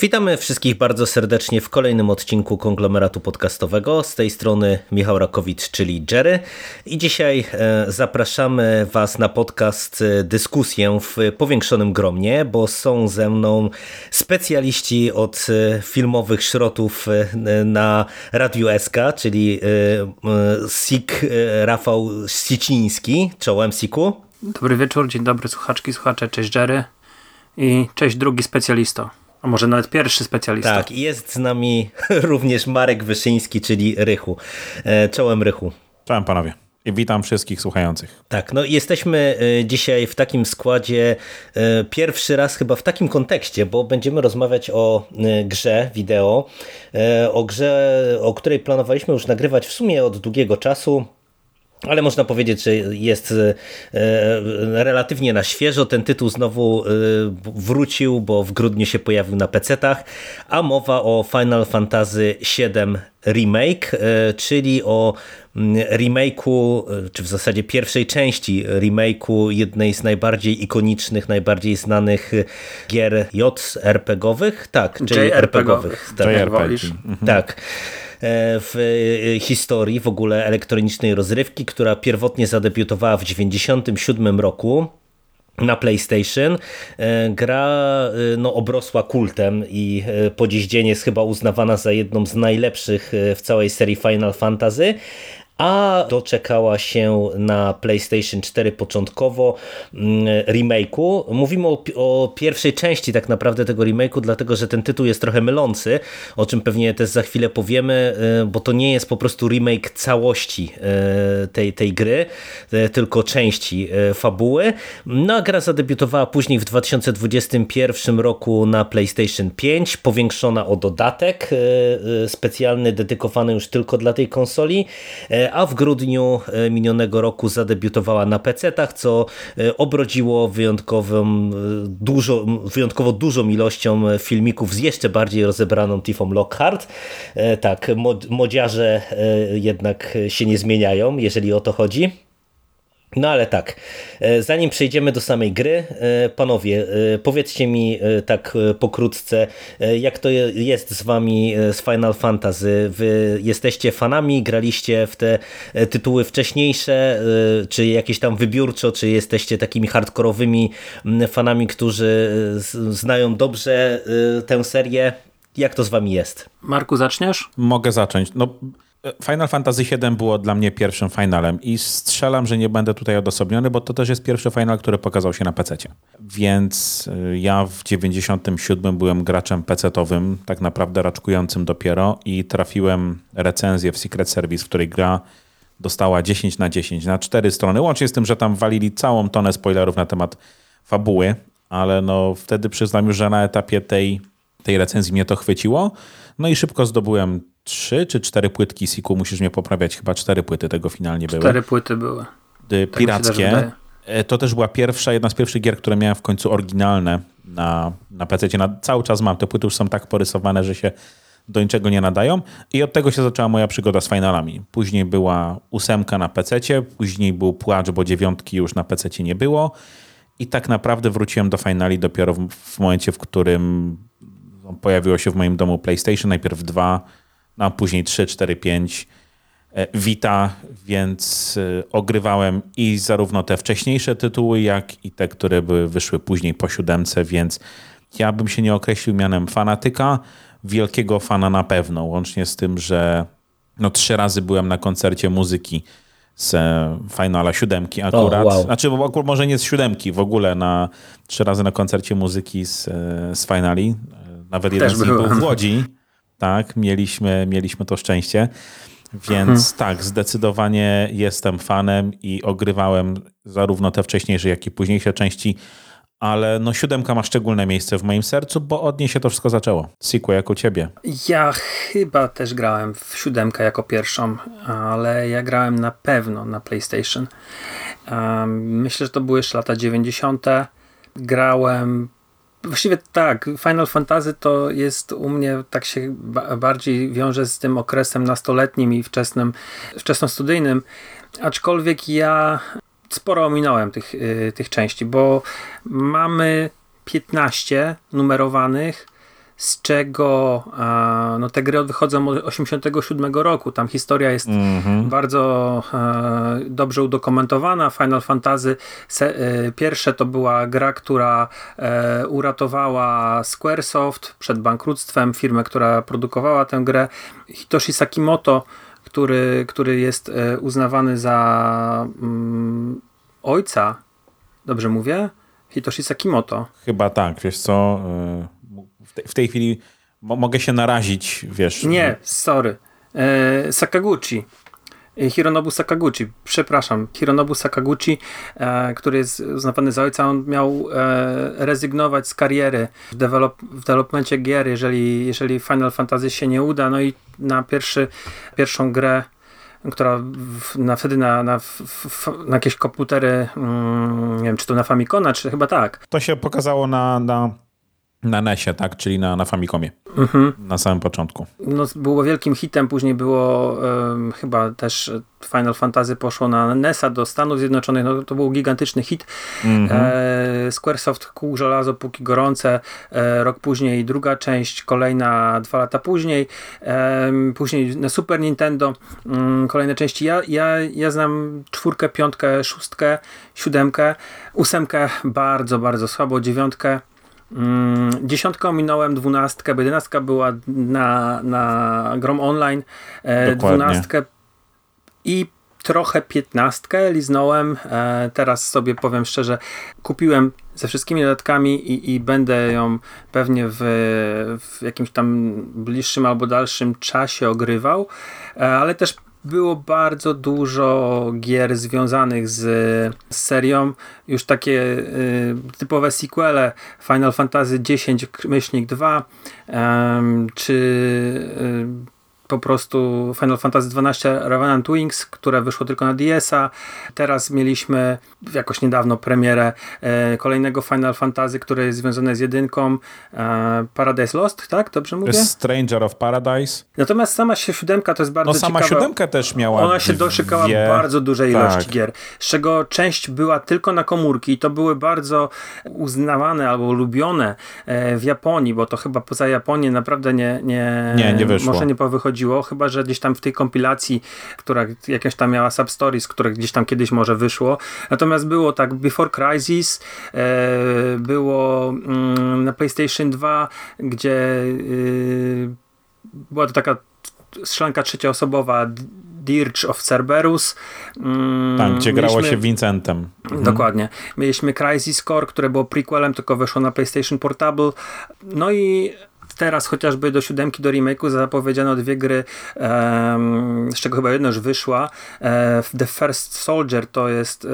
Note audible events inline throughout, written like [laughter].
Witamy wszystkich bardzo serdecznie w kolejnym odcinku konglomeratu podcastowego. Z tej strony Michał Rakowicz, czyli Jerry. I dzisiaj e, zapraszamy Was na podcast e, dyskusję w powiększonym gromie, bo są ze mną specjaliści od e, filmowych szrotów na Radiu SK, czyli Sik Rafał Siciński. Czołem Siku. Dobry wieczór, dzień dobry słuchaczki, słuchacze, cześć Jerry i cześć drugi specjalisto. A może nawet pierwszy specjalista. Tak, jest z nami [laughs] również Marek Wyszyński, czyli Rychu. E, czołem Rychu. Czołem panowie. I witam wszystkich słuchających. Tak, no jesteśmy e, dzisiaj w takim składzie, e, pierwszy raz chyba w takim kontekście, bo będziemy rozmawiać o grze wideo, o grze, o której planowaliśmy już nagrywać w sumie od długiego czasu. Ale można powiedzieć, że jest e, relatywnie na świeżo. Ten tytuł znowu e, wrócił, bo w grudniu się pojawił na PC-tach, a mowa o Final Fantasy VII Remake, e, czyli o mm, remake'u, czy w zasadzie pierwszej części remake'u jednej z najbardziej ikonicznych, najbardziej znanych gier JRPG-owych. Tak, JRPG-owych. Tak. JRPG. tak w historii w ogóle elektronicznej rozrywki, która pierwotnie zadebiutowała w 1997 roku na PlayStation. Gra no, obrosła kultem i po dziś dzień jest chyba uznawana za jedną z najlepszych w całej serii Final Fantasy a doczekała się na PlayStation 4 początkowo mm, remake'u. Mówimy o, o, pierwszej części tak naprawdę tego remake'u, dlatego że ten tytuł jest trochę mylący, o czym pewnie też za chwilę powiemy, y, bo to nie jest po prostu remake całości y, tej, tej gry, y, tylko części fabuły. No a gra zadebiutowała później w 2021 roku na PlayStation 5, powiększona o dodatek specjalny, dedykowany już tylko dla tej konsoli a w grudniu e, minionego roku zadebiutowała na PC-tach, co e, obrodziło wyjątkową, e, dużo, wyjątkowo dużą ilością filmików z jeszcze bardziej rozebraną Tiffą Lockhart. Tak, modziarze jednak się nie zmieniają, jeżeli o to chodzi. No ale tak, e, zanim przejdziemy do samej gry, e, panowie, e, powiedzcie mi tak pokrótce, jak to jest z wami z Final Fantasy? Wy jesteście fanami, graliście w te tytuły wcześniejsze, czy jakieś tam wybiórczo, czy jesteście takimi hardkorowymi fanami, którzy znają dobrze tę serię? Jak to z wami jest? Marku, zaczniesz? Mogę zacząć. No Final Fantasy VII było dla mnie pierwszym finalem i strzelam, że nie będę tutaj odosobniony, bo to też jest pierwszy final, który pokazał się na PC. Więc y, ja w 97 byłem graczem PC-owym, tak naprawdę raczkującym dopiero i trafiłem recenzję w Secret Service, w której gra dostała 10 na 10 na cztery strony, łącznie z tym, że tam walili całą tonę spoilerów na temat fabuły, ale no wtedy przyznam już, że na etapie tej, tej recenzji mnie to chwyciło. No i szybko zdobyłem trzy czy cztery płytki Siku, musisz mnie poprawiać, chyba cztery płyty tego finalnie były. Cztery płyty były. Tak pirackie. E, to też była pierwsza, jedna z pierwszych gier, które miałem w końcu oryginalne na, na PC. Na, cały czas mam. Te płyty już są tak porysowane, że się do niczego nie nadają. I od tego się zaczęła moja przygoda z finalami. Później była ósemka na PC, później był płacz, bo dziewiątki już na PC nie było. I tak naprawdę wróciłem do finali dopiero w, w momencie, w którym pojawiło się w moim domu PlayStation. Najpierw dwa, no, a później 3, 4, 5 Vita, więc e, ogrywałem i zarówno te wcześniejsze tytuły, jak i te, które były, wyszły później po siódemce, więc ja bym się nie określił mianem fanatyka, wielkiego fana na pewno, łącznie z tym, że no, trzy razy byłem na koncercie muzyki z e, Finala siódemki akurat. Oh, wow. Znaczy, może nie z siódemki, w ogóle na trzy razy na koncercie muzyki z, e, z Finali. Nawet jeden Też z nich był w Łodzi. Tak, mieliśmy, mieliśmy to szczęście. Więc mhm. tak, zdecydowanie jestem fanem i ogrywałem zarówno te wcześniejsze, jak i późniejsze części, ale no siódemka ma szczególne miejsce w moim sercu, bo od niej się to wszystko zaczęło. Siku, jak u ciebie? Ja chyba też grałem w siódemkę jako pierwszą, ale ja grałem na pewno na PlayStation. Myślę, że to były jeszcze lata 90. Grałem Właściwie tak, Final Fantasy to jest u mnie, tak się bardziej wiąże z tym okresem nastoletnim i wczesnym, wczesnostudyjnym, aczkolwiek ja sporo ominąłem tych, y, tych części, bo mamy 15 numerowanych, z czego no, te gry wychodzą od 87 roku. Tam historia jest mm -hmm. bardzo e, dobrze udokumentowana. Final Fantasy se, e, pierwsze to była gra, która e, uratowała Squaresoft przed bankructwem, firmę, która produkowała tę grę. Hitoshi Sakimoto, który, który jest e, uznawany za mm, ojca, dobrze mówię? Hitoshi Sakimoto. Chyba tak, wiesz co... Y w tej chwili mogę się narazić, wiesz. Nie, sorry. E, Sakaguchi. E, Hironobu Sakaguchi, przepraszam, Hironobu Sakaguchi, e, który jest uznawany za ojca, on miał e, rezygnować z kariery w, develop, w developmencie gier, jeżeli, jeżeli Final Fantasy się nie uda, no i na pierwszy, pierwszą grę która w, na, wtedy na, na, w, na jakieś komputery, mm, nie wiem, czy to na Famicona, czy chyba tak. To się pokazało na, na na NESie, tak? Czyli na, na Famicomie. Mhm. Na samym początku. No, było wielkim hitem, później było um, chyba też Final Fantasy poszło na NESa do Stanów Zjednoczonych, no to był gigantyczny hit. Mhm. E, Squaresoft kół żelazo póki gorące, e, rok później druga część, kolejna dwa lata później, e, później na Super Nintendo mm, kolejne części. Ja, ja, ja znam czwórkę, piątkę, szóstkę, siódemkę, ósemkę bardzo, bardzo słabo, dziewiątkę Mm, dziesiątkę ominąłem, dwunastkę, bo jedenastka była na, na Grom Online, e, dwunastkę i trochę piętnastkę liznąłem. E, teraz sobie powiem szczerze, kupiłem ze wszystkimi dodatkami i, i będę ją pewnie w, w jakimś tam bliższym albo dalszym czasie ogrywał, e, ale też było bardzo dużo gier związanych z, z serią, już takie y, typowe sequele Final Fantasy X myślnik 2 y, czy y, po prostu Final Fantasy XII Revenant Wings, które wyszło tylko na DS-a. Teraz mieliśmy jakoś niedawno premierę e, kolejnego Final Fantasy, które jest związane z jedynką e, Paradise Lost, tak? Dobrze mówię? Stranger of Paradise. Natomiast sama siódemka to jest bardzo no, sama ciekawa. siódemka też miała Ona się doszykała dwie... bardzo dużej tak. ilości gier, z czego część była tylko na komórki i to były bardzo uznawane albo lubione e, w Japonii, bo to chyba poza Japonię naprawdę nie, nie, nie, nie wyszło. może nie powychodziło chodziło, chyba że gdzieś tam w tej kompilacji, która jakaś tam miała substories, które gdzieś tam kiedyś może wyszło. Natomiast było tak Before Crisis, e, było mm, na PlayStation 2, gdzie e, była to taka strzelanka trzecioosobowa Dirge of Cerberus. Mm, tak, gdzie grało Mieliśmy, się Vincentem. Mhm. Dokładnie. Mieliśmy Crisis Core, które było prequelem, tylko weszło na PlayStation Portable. No i teraz chociażby do siódemki, do remake'u zapowiedziano dwie gry, um, z czego chyba jedna już wyszła. E, The First Soldier to jest e,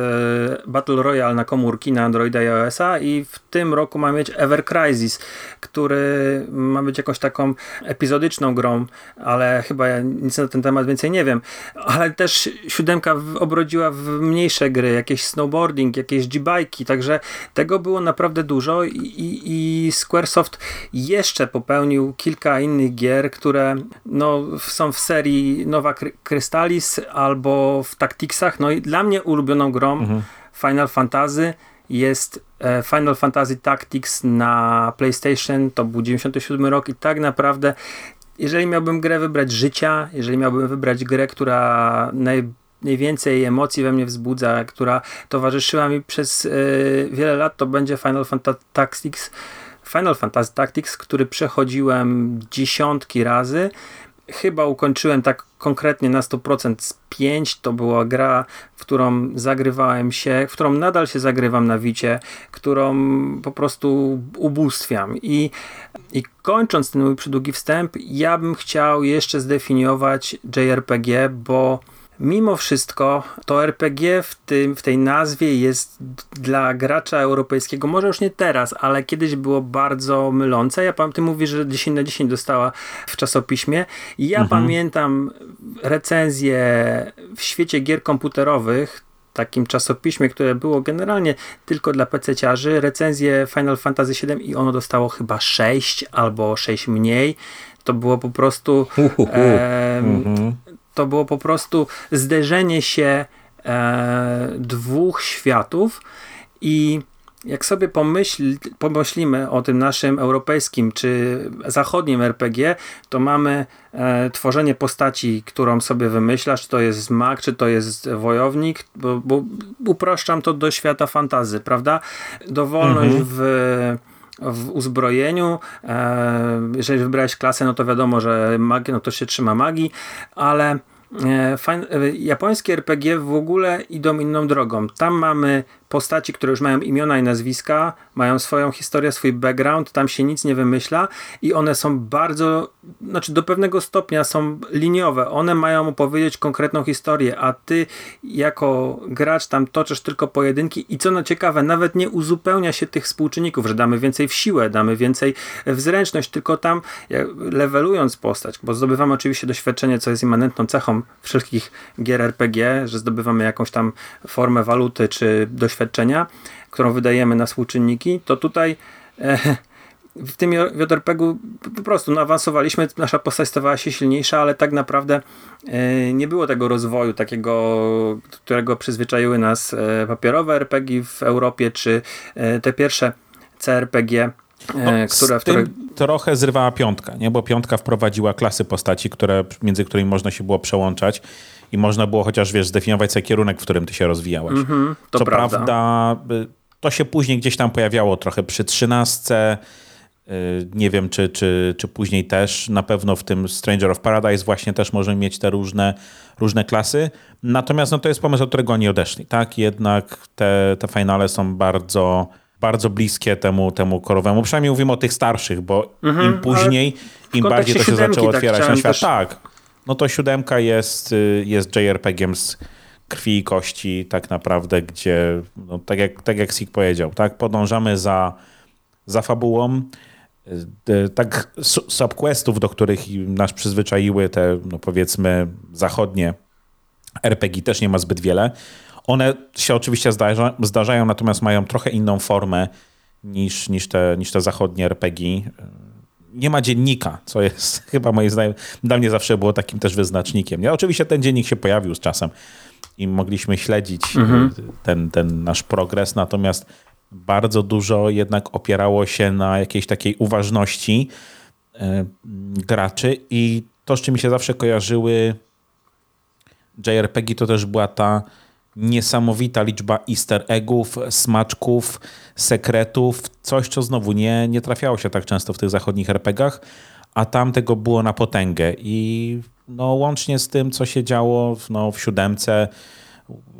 Battle Royale na komórki, na Androida i iOS-a i w tym roku ma mieć Ever Crisis, który ma być jakąś taką epizodyczną grą, ale chyba ja nic na ten temat więcej nie wiem. Ale też siódemka obrodziła w mniejsze gry, jakieś snowboarding, jakieś g-bajki, także tego było naprawdę dużo i, i, i Squaresoft jeszcze popełnił popełnił kilka innych gier, które no, są w serii Nowa Crystallis albo w Tacticsach. No i dla mnie ulubioną grą mhm. Final Fantasy jest e, Final Fantasy Tactics na PlayStation, to był 97 rok i tak naprawdę jeżeli miałbym grę wybrać życia, jeżeli miałbym wybrać grę, która naj, najwięcej emocji we mnie wzbudza, która towarzyszyła mi przez y, wiele lat, to będzie Final Fantasy Tactics Final Fantasy Tactics, który przechodziłem dziesiątki razy. Chyba ukończyłem tak konkretnie na 100% z 5. To była gra, w którą zagrywałem się, w którą nadal się zagrywam na wicie, którą po prostu ubóstwiam. I, i kończąc ten mój przydługi wstęp, ja bym chciał jeszcze zdefiniować JRPG, bo Mimo wszystko to RPG w, tym, w tej nazwie jest dla gracza europejskiego, może już nie teraz, ale kiedyś było bardzo mylące. Ja pamiętam, ty mówisz, że 10 na 10 dostała w czasopiśmie. Ja mhm. pamiętam recenzję w świecie gier komputerowych takim czasopiśmie, które było generalnie tylko dla PC-ciarzy, recenzję Final Fantasy VII i ono dostało chyba 6 albo 6 mniej. To było po prostu e, to było po prostu zderzenie się e, dwóch światów i jak sobie pomyśl, pomyślimy o tym naszym europejskim czy zachodnim RPG, to mamy e, tworzenie postaci, którą sobie wymyślasz, czy to jest mag, czy to jest wojownik, bo, bo upraszczam to do świata fantazy, prawda? Dowolność mhm. w w uzbrojeniu. E, jeżeli wybrałeś klasę, no to wiadomo, że mag, no to się trzyma magii, ale e, e, japońskie RPG w ogóle idą inną drogą. Tam mamy postaci, które już mają imiona i nazwiska, mają swoją historię, swój background, tam się nic nie wymyśla i one są bardzo, znaczy do pewnego stopnia są liniowe. One mają opowiedzieć konkretną historię, a ty jako gracz tam toczysz tylko pojedynki i co no ciekawe, nawet nie uzupełnia się tych współczynników, że damy więcej w siłę, damy więcej w zręczność, tylko tam levelując postać, bo zdobywamy oczywiście doświadczenie, co jest immanentną cechą wszystkich gier RPG, że zdobywamy jakąś tam formę waluty, czy doświadczenie doświadczenia, którą wydajemy na współczynniki, to tutaj e, w tym JRPG-u po prostu no, awansowaliśmy, nasza postać stawała się silniejsza, ale tak naprawdę e, nie było tego rozwoju takiego, którego przyzwyczaiły nas e, papierowe RPG w Europie, czy e, te pierwsze CRPG, no, która, której... trochę zrywała piątka, nie? bo piątka wprowadziła klasy postaci, które, między którymi można się było przełączać i można było chociaż, wiesz, zdefiniować sobie kierunek, w którym ty się rozwijałeś. Mm -hmm, to Co prawda. prawda, y, to się później gdzieś tam pojawiało trochę przy trzynastce, y, nie wiem, czy, czy, czy później też. Na pewno w tym Stranger of Paradise właśnie też możemy mieć te różne, różne klasy. Natomiast no, to jest pomysł, od którego oni odeszli. Tak, jednak te, te finale są bardzo bardzo bliskie temu, temu korowemu. Przynajmniej mówimy o tych starszych, bo mhm, im później, im bardziej to się zaczęło tak otwierać na świat. Też... Tak, no to siódemka jest, y, jest JRPG-iem z krwi i kości tak naprawdę, gdzie no, tak, jak, tak jak Sik powiedział, tak, podążamy za, za fabułą, y, tak subquestów, do których nas przyzwyczaiły te, no powiedzmy, zachodnie RPG też nie ma zbyt wiele. One się oczywiście zdarza, zdarzają, natomiast mają trochę inną formę niż, niż, te, niż te zachodnie RPG nie ma dziennika, co jest [laughs] chyba moim zdaniem, dla mnie zawsze było takim też wyznacznikiem. Ja, oczywiście ten dziennik się pojawił z czasem i mogliśmy śledzić mhm. ten, ten nasz progres, natomiast bardzo dużo jednak opierało się na jakiejś takiej uważności e, graczy i to, z czym mi się zawsze kojarzyły JRPG, to też była ta niesamowita liczba easter eggów, smaczków, sekretów, coś, co znowu nie, nie trafiało się tak często w tych zachodnich RPGach, a tam tego było na potęgę i no, łącznie z tym, co się działo w, no, w siódemce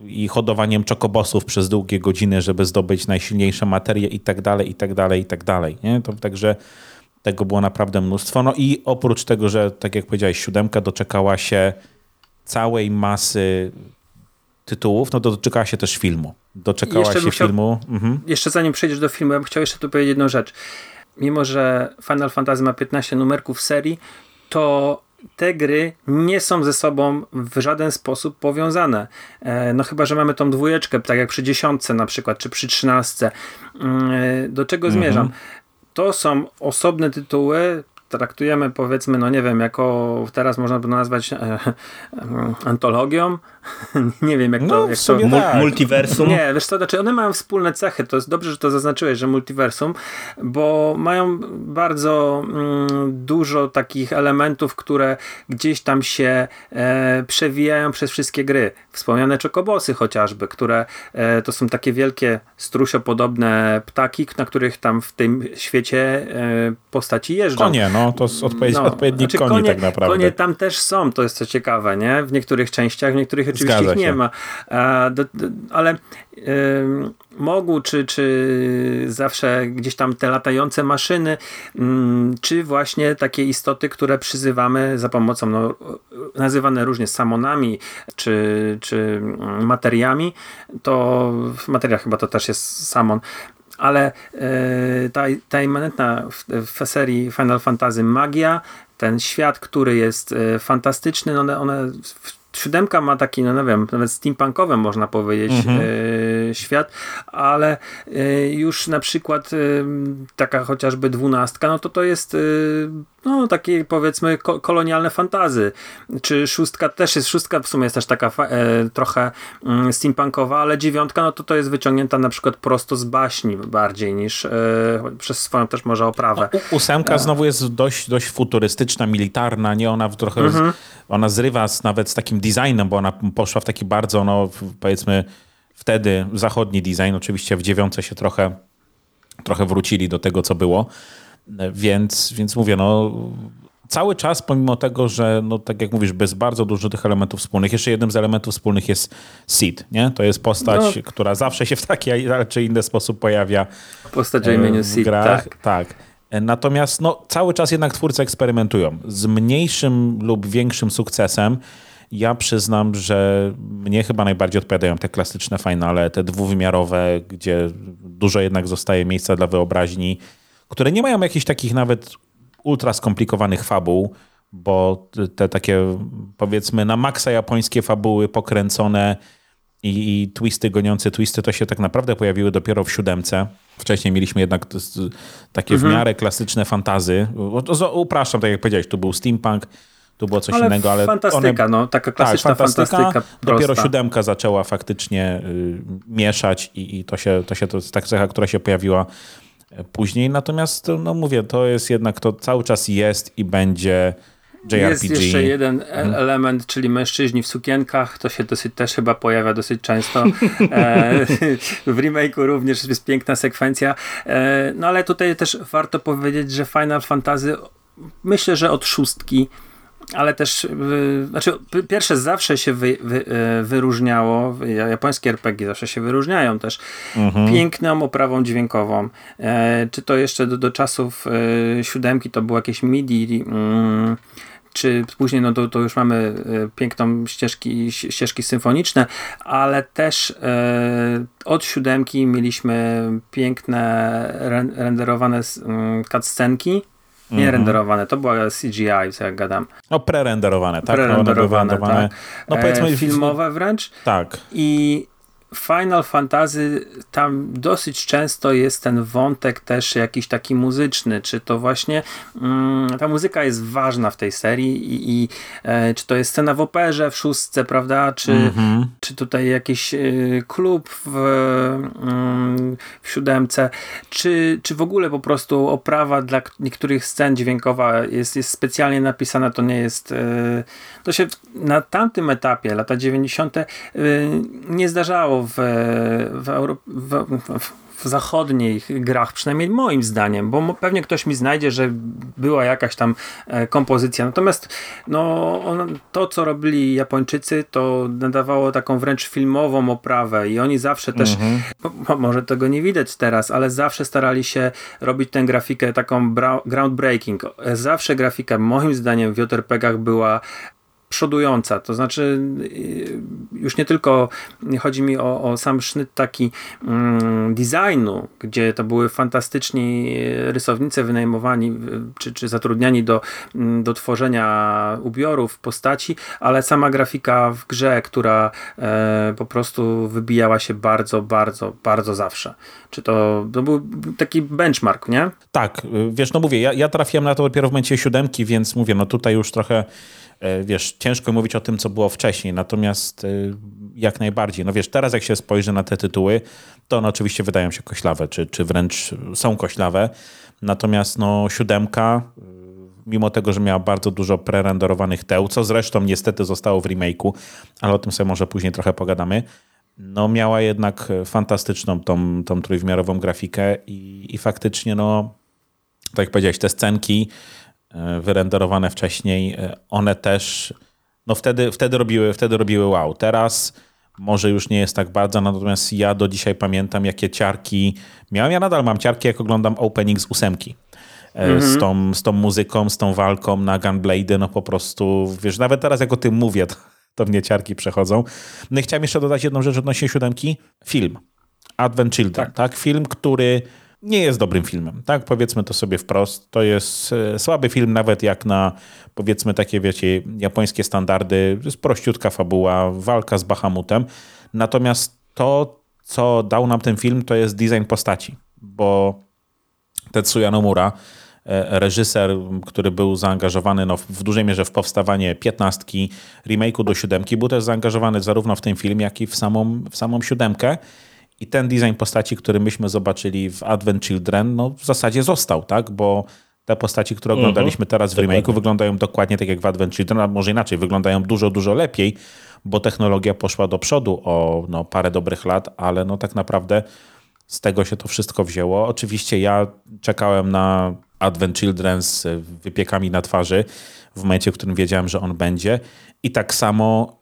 i hodowaniem czokobosów przez długie godziny, żeby zdobyć najsilniejsze materie i tak dalej, i tak dalej, i tak dalej. Nie? To, także tego było naprawdę mnóstwo. No i oprócz tego, że tak jak powiedziałeś, siódemka doczekała się całej masy tytułów, no to doczekała się też filmu. Doczekała się chciał, filmu. Mhm. Jeszcze zanim przejdziesz do filmu, ja bym chciał jeszcze tu powiedzieć jedną rzecz. Mimo, że Final Fantasy ma 15 numerków serii, to te gry nie są ze sobą w żaden sposób powiązane. E, no chyba, że mamy tą dwójeczkę, tak jak przy dziesiątce na przykład, czy przy trzynastce. Mm, e, do czego mhm. zmierzam? To są osobne tytuły, traktujemy powiedzmy, no nie wiem, jako teraz można by nazwać e, e, antologią. [laughs] nie wiem, jak no, to... Jak to tak. Multiversum? Nie, wiesz co, znaczy one mają wspólne cechy. To jest dobrze, że to zaznaczyłeś, że multiversum, bo mają bardzo mm, dużo takich elementów, które gdzieś tam się e, przewijają przez wszystkie gry. Wspomniane czokobosy chociażby, które e, to są takie wielkie strusiopodobne ptaki, na których tam w tym świecie e, postaci jeżdżą. Konie, no to jest odpowiedź, no, odpowiednik znaczy, koni konie, tak naprawdę. Konie tam też są, to jest co ciekawe, nie? W niektórych częściach, w niektórych oczywiście ich nie ma. A, do, do, ale y, Mogu, czy, czy zawsze gdzieś tam te latające maszyny, y, czy właśnie takie istoty, które przyzywamy za pomocą, no, nazywane różnie samonami, czy, czy materiami, to w materiach chyba to też jest samon, ale e, ta, ta immanentna w, w, serii Final Fantasy magia, ten świat, który jest e, fantastyczny, one, one siódemka ma taki, no nie wiem, nawet steampunkowy można powiedzieć mhm. y, świat, ale y, już na przykład y, taka chociażby dwunastka, no to to jest no takie powiedzmy ko kolonialne fantazy. Czy szóstka też jest, szóstka w sumie jest też taka e, trochę mm, steampunkowa, ale dziewiątka no to to jest wyciągnięta na przykład prosto z baśni bardziej niż e, przez swoją też może oprawę. No, ósemka e. znowu jest dość, dość futurystyczna, militarna, nie? Ona trochę, mhm. ona zrywa z, nawet z takim designem, bo ona poszła w taki bardzo, no powiedzmy wtedy zachodni design, oczywiście w dziewiątce się trochę trochę wrócili do tego, co było. Więc, więc mówię, no cały czas, pomimo tego, że, no, tak jak mówisz, bez bardzo dużo tych elementów wspólnych, jeszcze jednym z elementów wspólnych jest Sid, nie? To jest postać, no. która zawsze się w taki czy inny sposób pojawia. Postać o imieniu Sid, grach. tak. tak. Natomiast no, cały czas jednak twórcy eksperymentują. Z mniejszym lub większym sukcesem ja przyznam, że mnie chyba najbardziej odpowiadają te klasyczne finale, te dwuwymiarowe, gdzie dużo jednak zostaje miejsca dla wyobraźni które nie mają jakichś takich nawet ultra skomplikowanych fabuł, bo te takie powiedzmy na maksa japońskie fabuły pokręcone i, i twisty goniące twisty to się tak naprawdę pojawiły dopiero w siódemce. Wcześniej mieliśmy jednak takie mhm. w miarę klasyczne fantazy. Upraszczam, tak jak powiedziałeś, tu był steampunk, tu było coś ale innego, ale fantastyka, one, no, taka tak, klasyczna tak, fantastyka. fantastyka dopiero siódemka zaczęła faktycznie y, mieszać i, i, to się, to się to jest taka cecha, która się pojawiła później. Natomiast, no mówię, to jest jednak, to cały czas jest i będzie JRPG. Jest jeszcze jeden e- mhm. element, czyli mężczyźni w sukienkach. To się dosyć też chyba pojawia dosyć często. [laughs] E, w remake'u również jest piękna sekwencja. E, no ale tutaj też warto powiedzieć, że Final Fantasy myślę, że od szóstki ale też, y, znaczy pierwsze zawsze się wy, wy, y, wyróżniało, japońskie RPG zawsze się wyróżniają też mhm. piękną oprawą dźwiękową. E, czy to jeszcze do, do czasów e, siódemki to było jakieś MIDI, czy później no to, to już mamy piękną ścieżki, ścieżki symfoniczne, ale też e, od siódemki mieliśmy piękne renderowane mm, cutscenki nie mm -hmm. renderowane, to była CGI, co jak gadam. No prerenderowane, tak? Prerenderowane, no, tak. No powiedzmy e, filmowe wręcz. Tak. I Final Fantasy tam dosyć często jest ten wątek też jakiś taki muzyczny, czy to właśnie mm, ta muzyka jest ważna w tej serii i, i e, czy to jest scena w operze w szóstce, prawda, czy, mm -hmm. czy tutaj jakiś e, klub w, mm, w siódemce, czy, czy w ogóle po prostu oprawa dla niektórych scen dźwiękowa jest, jest specjalnie napisana, to nie jest e, to się na tamtym etapie, lata 90. E, nie zdarzało w, w, Euro, w, w zachodnich grach, przynajmniej moim zdaniem, bo pewnie ktoś mi znajdzie, że była jakaś tam e, kompozycja. Natomiast no, to, co robili Japończycy, to nadawało taką wręcz filmową oprawę i oni zawsze też, mhm. może tego nie widać teraz, ale zawsze starali się robić tę grafikę taką groundbreaking. Zawsze grafika moim zdaniem w JRPG-ach była przodująca, to znaczy y, już nie tylko chodzi mi o, o sam sznyt taki mm, designu, gdzie to były fantastyczni rysownicy wynajmowani czy, czy zatrudniani do, mm, do tworzenia ubiorów, postaci, ale sama grafika w grze, która e, po prostu wybijała się bardzo, bardzo, bardzo zawsze. Czy to, to był taki benchmark, nie? Tak, wiesz, no mówię, ja, ja trafiłem na to dopiero w momencie siódemki, więc mówię, no tutaj już trochę wiesz, ciężko mówić o tym, co było wcześniej, natomiast e, jak najbardziej. No wiesz, teraz jak się spojrzy na te tytuły, to one oczywiście wydają się koślawe, czy, czy wręcz są koślawe, natomiast no siódemka, e, mimo tego, że miała bardzo dużo prerenderowanych teł, co zresztą niestety zostało w remake'u, ale o tym sobie może później trochę pogadamy, no miała jednak fantastyczną tą, tą trójwymiarową grafikę i, i faktycznie no tak jak powiedziałeś, te scenki E, wyrenderowane wcześniej, e, one też no wtedy, wtedy, robiły, wtedy robiły wow. Teraz może już nie jest tak bardzo, natomiast ja do dzisiaj pamiętam, jakie ciarki miałem. Ja nadal mam ciarki, jak oglądam opening z ósemki. Mm -hmm. Z, tą, z tą muzyką, z tą walką na Gunblade, no po prostu, wiesz, nawet teraz jak o tym mówię, to, to mnie ciarki przechodzą. No i chciałem jeszcze dodać jedną rzecz odnośnie siódemki. Film. Advent Children, tak? tak? Film, który nie jest dobrym filmem, tak? Powiedzmy to sobie wprost. To jest e, słaby film, nawet jak na powiedzmy takie, wiecie, japońskie standardy. Jest prościutka fabuła, walka z Bahamutem. Natomiast to, co dał nam ten film, to jest design postaci, bo Tetsuya Nomura, e, reżyser, który był zaangażowany no, w dużej mierze w powstawanie piętnastki, remake'u do siódemki, był też zaangażowany zarówno w ten film, jak i w samą, w samą siódemkę. I ten design postaci, który myśmy zobaczyli w Advent Children, no w zasadzie został, tak? Bo te postaci, które mhm. oglądaliśmy teraz w remake'u, wyglądają dokładnie tak jak w Advent Children, a może inaczej, wyglądają dużo, dużo lepiej, bo technologia poszła do przodu o no, parę dobrych lat, ale no tak naprawdę z tego się to wszystko wzięło. Oczywiście ja czekałem na Advent Children z wypiekami na twarzy w momencie, w którym wiedziałem, że on będzie i tak samo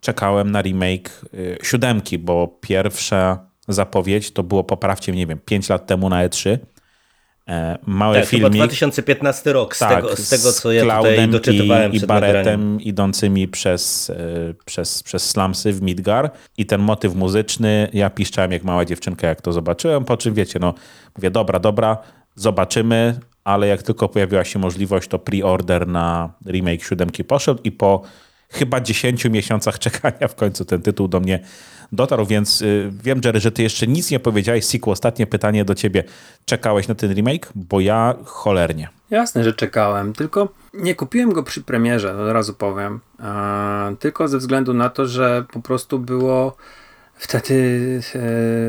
czekałem na remake y, siódemki, bo pierwsza zapowiedź to było, poprawcie nie wiem, 5 lat temu na E3. E, mały tak, filmik. 2015 rok, z, tak, tego, z tego co ja tutaj doczytywałem i, i Baretem idącymi przez, e, przez, przez slumsy w Midgar i ten motyw muzyczny, ja piszczałem jak mała dziewczynka, jak to zobaczyłem, po czym wiecie, no mówię, dobra, dobra, zobaczymy, ale jak tylko pojawiła się możliwość, to pre-order na remake siódemki poszedł i po chyba 10 miesiącach [laughs] czekania w końcu ten tytuł do mnie dotarł, więc y, wiem, Jerry, że ty jeszcze nic nie powiedziałeś. Siku, ostatnie pytanie do ciebie. Czekałeś na ten remake? Bo ja cholernie. Jasne, że czekałem, tylko nie kupiłem go przy premierze, od razu powiem. tylko ze względu na to, że po prostu było wtedy e,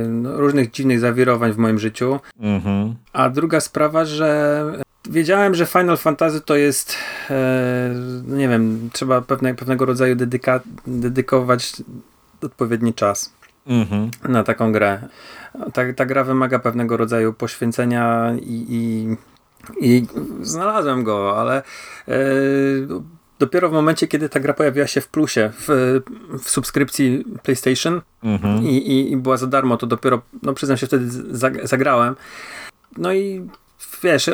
no, różnych dziwnych zawirowań w moim życiu. Mhm. A druga sprawa, że wiedziałem, że Final Fantasy to jest, e, no nie wiem, trzeba pewne, pewnego rodzaju dedyka, dedykować odpowiedni czas mhm. na taką grę. Ta, ta gra wymaga pewnego rodzaju poświęcenia i, i, i znalazłem go, ale e, dopiero w momencie, kiedy ta gra pojawiła się w plusie, w, w subskrypcji PlayStation mhm. i, i, i, była za darmo, to dopiero, no przyznam się, wtedy zagrałem. No i wiesz,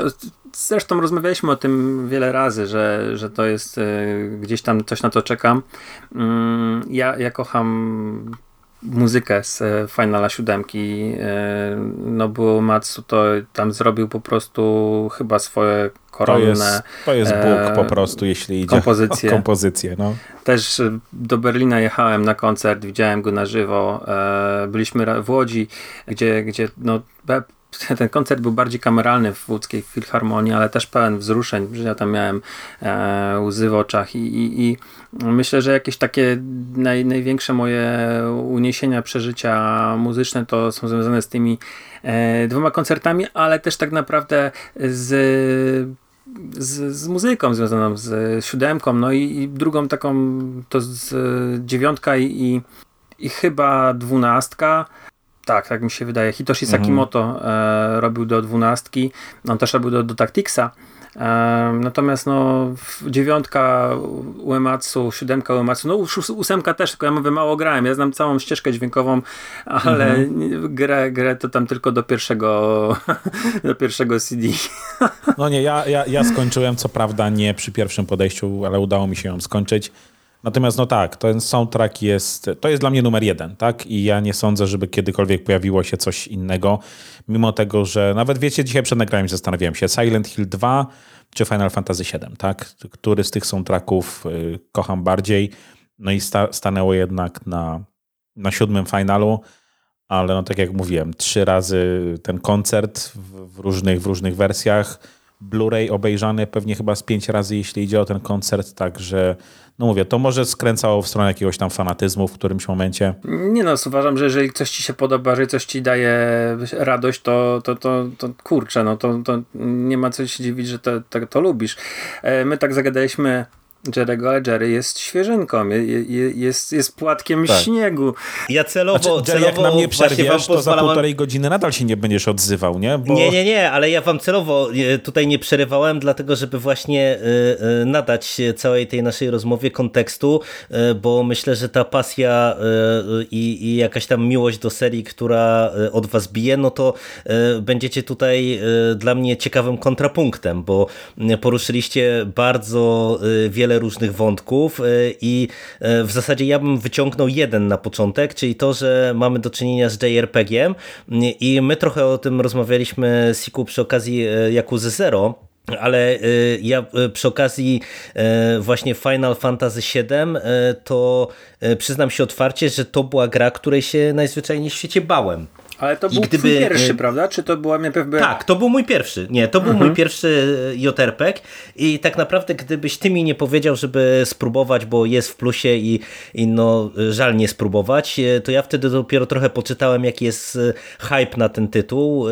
zresztą rozmawialiśmy o tym wiele razy, że, że to jest e, gdzieś tam coś na to czekam. Mm, ja, ja kocham muzykę z e, Finala 7. E, no bo Matsu to tam zrobił po prostu chyba swoje koronne. To jest, to jest Bóg po prostu, jeśli idzie kompozycję. o kompozycję. No. Też do Berlina jechałem na koncert, widziałem go na żywo. Byliśmy w Łodzi, gdzie, gdzie no, [laughs] ten koncert był bardziej kameralny w łódzkiej filharmonii, ale też pełen wzruszeń, że ja tam miałem e, łzy w oczach i, i, i, myślę, że jakieś takie naj, największe moje uniesienia, przeżycia muzyczne to są związane z tymi e, dwoma koncertami, ale też tak naprawdę z z, z muzyką związaną z siódemką, no i, i drugą taką to z dziewiątka i, i, i chyba dwunastka, tak, tak mi się wydaje. Hitoshi mhm. Sakimoto e, robił do dwunastki, on też robił do, do Tacticsa. E, natomiast no dziewiątka Uematsu, siódemka Uematsu, no ósemka też, tylko ja mówię, mało grałem. Ja znam całą ścieżkę dźwiękową, ale mhm. grę, grę to tam tylko do pierwszego [laughs] do pierwszego CD. No nie, ja, ja, ja skończyłem, co prawda nie przy pierwszym podejściu, ale udało mi się ją skończyć. Natomiast no tak, ten soundtrack jest, to jest dla mnie numer jeden, tak? I ja nie sądzę, żeby kiedykolwiek pojawiło się coś innego, mimo tego, że nawet wiecie, dzisiaj przed nagraniem zastanawiałem się, Silent Hill 2 czy Final Fantasy 7, tak? Który z tych soundtracków y, kocham bardziej? No i sta, stanęło jednak na, na siódmym finalu, ale no tak jak mówiłem, trzy razy ten koncert w, w różnych, w różnych wersjach, Blu-ray obejrzany pewnie chyba z pięć razy, jeśli idzie o ten koncert, także no mówię, to może skręcało w stronę jakiegoś tam fanatyzmu w którymś momencie. Nie no, uważam, że jeżeli coś ci się podoba, jeżeli coś ci daje radość, to, to, to, to kurczę, no to, to nie ma co się dziwić, że to, to, to lubisz. E, my tak zagadaliśmy Jerego, ale Jerry jest świeżynką, jest, jest płatkiem tak. śniegu. Ja celowo, znaczy, celowo jak na mnie przerwiesz, to za półtorej godziny nadal się nie będziesz odzywał, nie? Bo... Nie, nie, nie, ale ja wam celowo e, tutaj nie przerywałem, dlatego żeby właśnie e, e, nadać całej tej naszej rozmowie kontekstu, bo myślę, że ta pasja i, i jakaś tam miłość do serii, która od was bije, no to będziecie tutaj dla mnie ciekawym kontrapunktem, bo poruszyliście bardzo wiele wiele różnych wątków i w zasadzie ja bym wyciągnął jeden na początek, czyli to, że mamy do czynienia z JRPG-iem i my trochę o tym rozmawialiśmy Siku przy okazji Yakuza Zero, ale ja przy okazji właśnie Final Fantasy VII to przyznam się otwarcie, że to była gra, której się najzwyczajniej w świecie bałem. Ale to był gdyby, pierwszy, y, prawda? Czy to była najpierw... Tak, to był mój pierwszy. Nie, to był mhm. mój pierwszy y, JRPG i tak naprawdę gdybyś ty mi nie powiedział, żeby spróbować, bo jest w plusie i, i no żal nie spróbować, y, to ja wtedy dopiero trochę poczytałem, jaki jest hype na ten tytuł,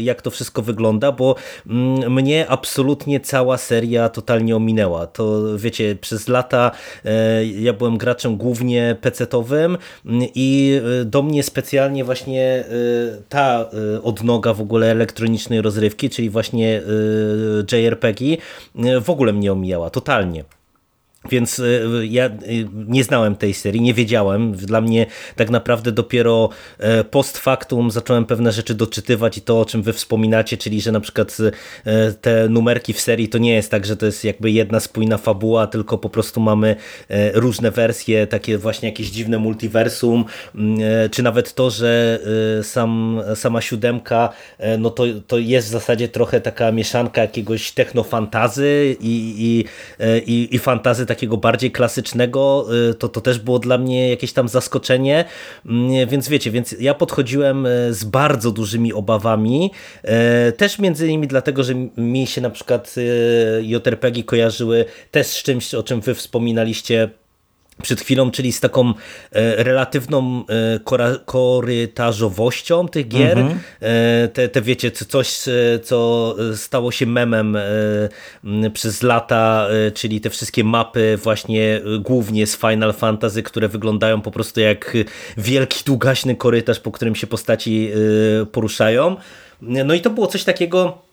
jak to wszystko wygląda, bo mm, mnie absolutnie cała seria totalnie ominęła. To wiecie, przez lata ja byłem graczem głównie pecetowym mm, i do mnie specjalnie właśnie ta y, odnoga w ogóle elektronicznej rozrywki, czyli właśnie y, JRPG y, w ogóle mnie omijała, totalnie. Więc y, ja y, nie znałem tej serii, nie wiedziałem. Dla mnie tak naprawdę dopiero e, post factum zacząłem pewne rzeczy doczytywać i to, o czym wy wspominacie, czyli że na przykład e, te numerki w serii to nie jest tak, że to jest jakby jedna spójna fabuła, tylko po prostu mamy e, różne wersje, takie właśnie jakieś dziwne multiversum, czy nawet to, że sam, sama siódemka, no to, to jest w zasadzie trochę taka mieszanka jakiegoś technofantazy i, i, i, i fantazy takiego bardziej klasycznego, y, to, to też było dla mnie jakieś tam zaskoczenie, mm, więc wiecie, więc ja podchodziłem y, z bardzo dużymi obawami, y, też między innymi dlatego, że mi się na przykład JRPG kojarzyły też z czymś, o czym wy wspominaliście przed chwilą, czyli z taką e, relatywną e, korytarzowością tych gier. Mhm. E, te, te wiecie, coś, co stało się memem przez lata, czyli te wszystkie mapy właśnie głównie z Final Fantasy, które wyglądają po prostu jak wielki, długaśny korytarz, po którym się postaci poruszają. No i to było coś takiego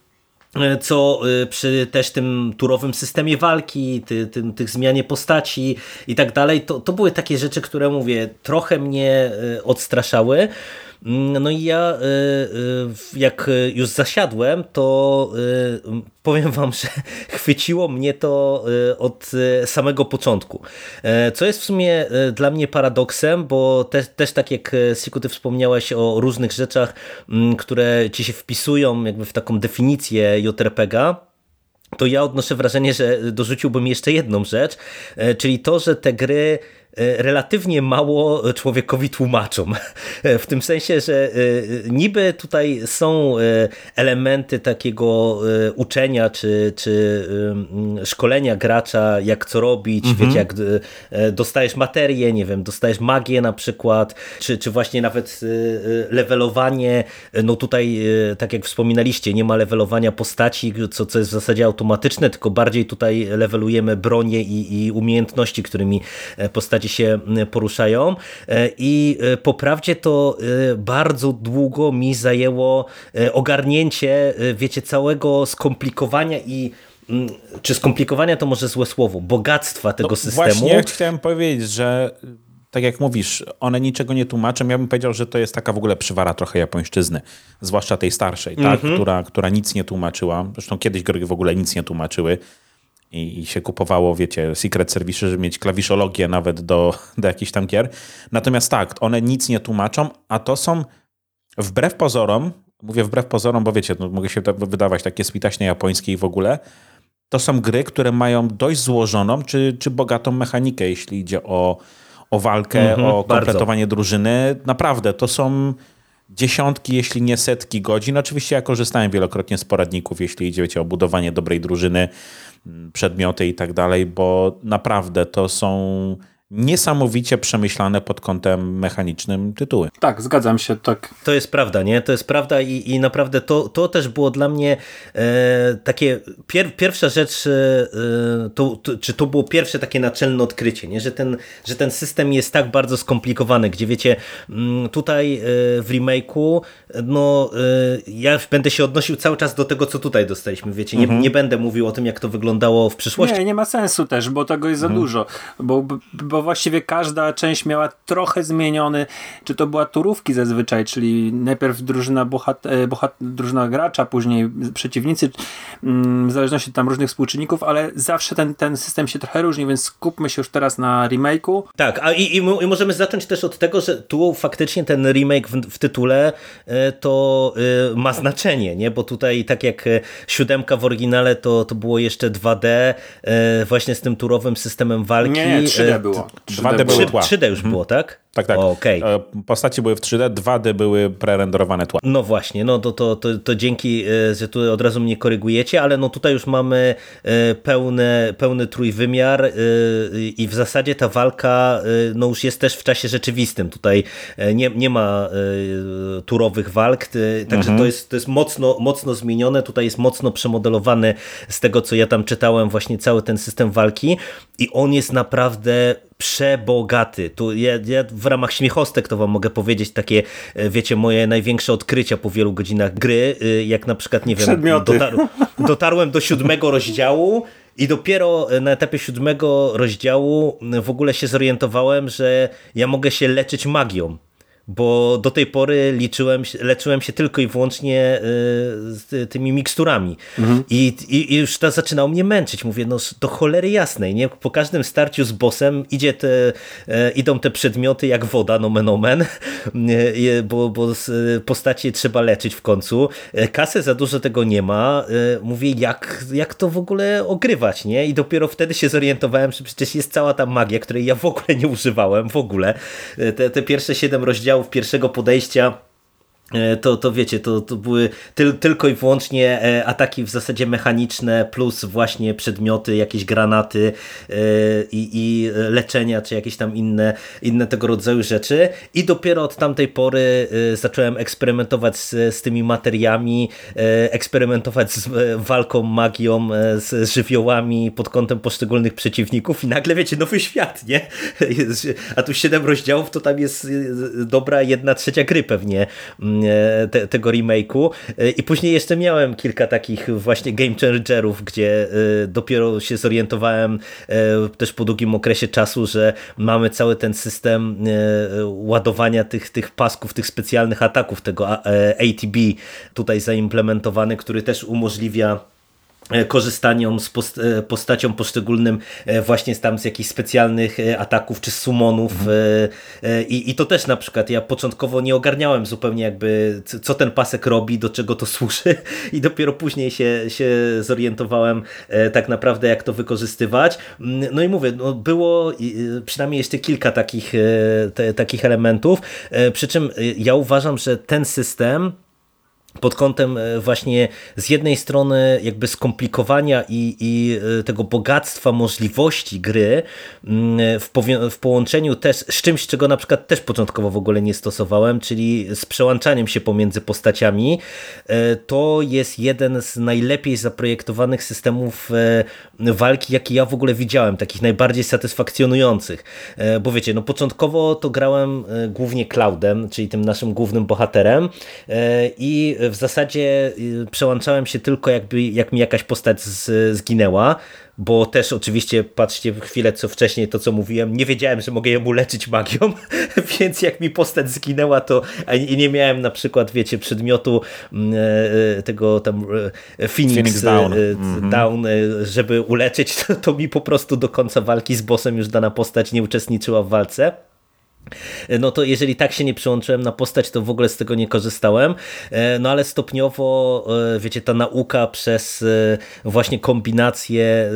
co e, przy też tym turowym systemie walki, ty, ty, tych zmianie postaci i tak dalej, to, to były takie rzeczy, które mówię, trochę mnie e, odstraszały. Mm, no i ja y, y, jak już zasiadłem, to y, powiem wam, [laughs] że chwyciło mnie to od samego początku. E, co jest w sumie dla mnie paradoksem, bo te, też tak jak Siku, ty wspomniałeś o różnych rzeczach, mm, które ci się wpisują jakby w taką definicję JRPG-a, to ja odnoszę wrażenie, że dorzuciłbym jeszcze jedną rzecz, e, czyli to, że te gry relatywnie mało człowiekowi tłumaczą. [laughs] W tym sensie, że e, niby tutaj są e, elementy takiego uczenia czy, czy szkolenia gracza, jak co robić, mhm. wiecie, jak dostajesz materię, nie wiem, dostajesz magię na przykład, czy, czy właśnie nawet levelowanie, no tutaj, tak jak wspominaliście, nie ma levelowania postaci, co, co jest w zasadzie automatyczne, tylko bardziej tutaj levelujemy bronię i, i umiejętności, którymi postaci się poruszają e, i e, po prawdzie to e, bardzo długo mi zajęło ogarnięcie, wiecie, całego skomplikowania i czy skomplikowania to może złe słowo, bogactwa tego no, systemu. Właśnie chciałem powiedzieć, że tak jak mówisz, one niczego nie tłumaczą. Ja bym powiedział, że to jest taka w ogóle przywara trochę japońszczyzny, zwłaszcza tej starszej, tak? Mm -hmm. która, która nic nie tłumaczyła. Zresztą kiedyś gry w ogóle nic nie tłumaczyły i, i się kupowało, wiecie, Secret Service, żeby mieć klawiszologię nawet do, do jakichś tam gier. Natomiast tak, one nic nie tłumaczą, a to są wbrew pozorom, mówię wbrew pozorom, bo wiecie, no, mogę się wydawać takie spitaśnie japońskie i w ogóle, to są gry, które mają dość złożoną czy, czy bogatą mechanikę, jeśli idzie o, o walkę, mm -hmm, o kompletowanie bardzo. drużyny. Naprawdę, to są dziesiątki, jeśli nie setki godzin. Oczywiście ja korzystałem wielokrotnie z poradników, jeśli idzie wiecie, o budowanie dobrej drużyny, przedmioty i tak dalej, bo naprawdę to są niesamowicie przemyślane pod kątem mechanicznym tytuły. Tak, zgadzam się, tak. To jest prawda, nie? To jest prawda i, i naprawdę to, to też było dla mnie e, takie pier, pierwsza rzecz, e, to, to, czy to było pierwsze takie naczelne odkrycie, nie? Że, ten, że ten system jest tak bardzo skomplikowany, gdzie wiecie, mm, tutaj e, w remake'u no e, ja będę się odnosił cały czas do tego, co tutaj dostaliśmy, wiecie, nie, mhm. nie będę mówił o tym, jak to wyglądało w przyszłości. Nie, nie ma sensu też, bo tego jest za mhm. dużo, bo, bo bo właściwie każda część miała trochę zmieniony, czy to była turówki zazwyczaj, czyli najpierw drużyna, bohat, e, bohat, drużyna gracza, później przeciwnicy, mm, w zależności tam różnych współczynników, ale zawsze ten, ten system się trochę różni, więc skupmy się już teraz na remake'u. Tak, a i, i, i możemy zacząć też od tego, że tu faktycznie ten remake w, w tytule e, to ma znaczenie, nie? bo tutaj tak jak siódemka w oryginale to, to było jeszcze 2D, właśnie z tym turowym systemem walki. Nie, nie 3D było. 2D było 3D już było, tak? Tak, tak. Okay. E, postaci były w 3D, 2D były prerenderowane tła. No właśnie, no to, to, to, to dzięki, e, że tu od razu mnie korygujecie, ale no tutaj już mamy e, pełny, pełny trójwymiar i w zasadzie ta walka no już jest też w czasie rzeczywistym. Tutaj nie, nie ma turowych walk, także mhm. to jest, to jest mocno, mocno zmienione. Tutaj jest mocno przemodelowany z tego, co ja tam czytałem, właśnie cały ten system walki i on jest naprawdę przebogaty. Tu ja, ja, w ramach śmiechostek to wam mogę powiedzieć takie, e, wiecie, moje największe odkrycia po wielu godzinach gry, e, jak na przykład, nie wiem, dotar dotarłem do siódmego rozdziału i dopiero na etapie siódmego rozdziału w ogóle się zorientowałem, że ja mogę się leczyć magią bo do tej pory liczyłem, leczyłem się tylko i wyłącznie e, z tymi miksturami mhm. I, i, I, już to zaczynało mnie męczyć. Mówię, no do cholery jasnej, nie? Po każdym starciu z bossem idzie te, e, idą te przedmioty jak woda, nomen omen, [laughs] bo, bo postacie trzeba leczyć w końcu. E, kasy za dużo tego nie ma. Mówię, jak, jak to w ogóle ogrywać, nie? I dopiero wtedy się zorientowałem, że przecież jest cała ta magia, której ja w ogóle nie używałem, w ogóle. Te, te pierwsze siedem rozdziałów materiałów pierwszego podejścia to, to wiecie, to, to były tyl, tylko i wyłącznie e, ataki w zasadzie mechaniczne, plus właśnie przedmioty, jakieś granaty e, i, i leczenia, czy jakieś tam inne, inne tego rodzaju rzeczy. I dopiero od tamtej pory zacząłem eksperymentować z, z tymi materiami, eksperymentować z walką, magią, z żywiołami pod kątem poszczególnych przeciwników i nagle wiecie, nowy świat, nie? [laughs] A tu siedem rozdziałów, to tam jest dobra jedna trzecia gry pewnie E, te, tego remake'u. E, i później jeszcze miałem kilka takich właśnie game changerów, gdzie e, dopiero się zorientowałem też po długim okresie czasu, że mamy cały ten system ładowania tych, tych pasków, tych specjalnych ataków, tego ATB tutaj zaimplementowany, który też umożliwia E, korzystaniom z e, postacią poszczególnym e, właśnie tam z jakichś specjalnych ataków czy sumonów mhm. I, i to też na przykład ja początkowo nie ogarniałem zupełnie jakby co ten pasek robi, do czego to służy [laughs] i dopiero później się, się zorientowałem tak naprawdę jak to wykorzystywać. Mm, no i mówię, no było przynajmniej jeszcze kilka takich, te, takich elementów, przy czym ja uważam, że ten system pod kątem e, właśnie z jednej strony jakby skomplikowania i, i e, tego bogactwa możliwości gry mm, w, w, połączeniu też z czymś, czego na przykład też początkowo w ogóle nie stosowałem, czyli z przełączaniem się pomiędzy postaciami, e, to jest jeden z najlepiej zaprojektowanych systemów walki, jaki ja w ogóle widziałem, takich najbardziej satysfakcjonujących, bo wiecie, no początkowo to grałem głównie Cloudem, czyli tym naszym głównym bohaterem i w zasadzie y, przełączałem się tylko jakby, jak mi jakaś postać z, zginęła, bo też oczywiście, patrzcie chwilę co wcześniej, to co mówiłem, nie wiedziałem, że mogę ją leczyć magią, [laughs] więc jak mi postać zginęła, to i nie miałem na przykład, wiecie, przedmiotu mm, e, tego tam e, Phoenix, Phoenix down. Mhm. down, żeby uleczyć, [laughs] to, to mi po prostu do końca walki z bossem już dana postać nie uczestniczyła w walce no to jeżeli tak się nie przyłączyłem na postać, to w ogóle z tego nie korzystałem. E, no ale stopniowo, e, wiecie, ta nauka przez e, właśnie kombinacje,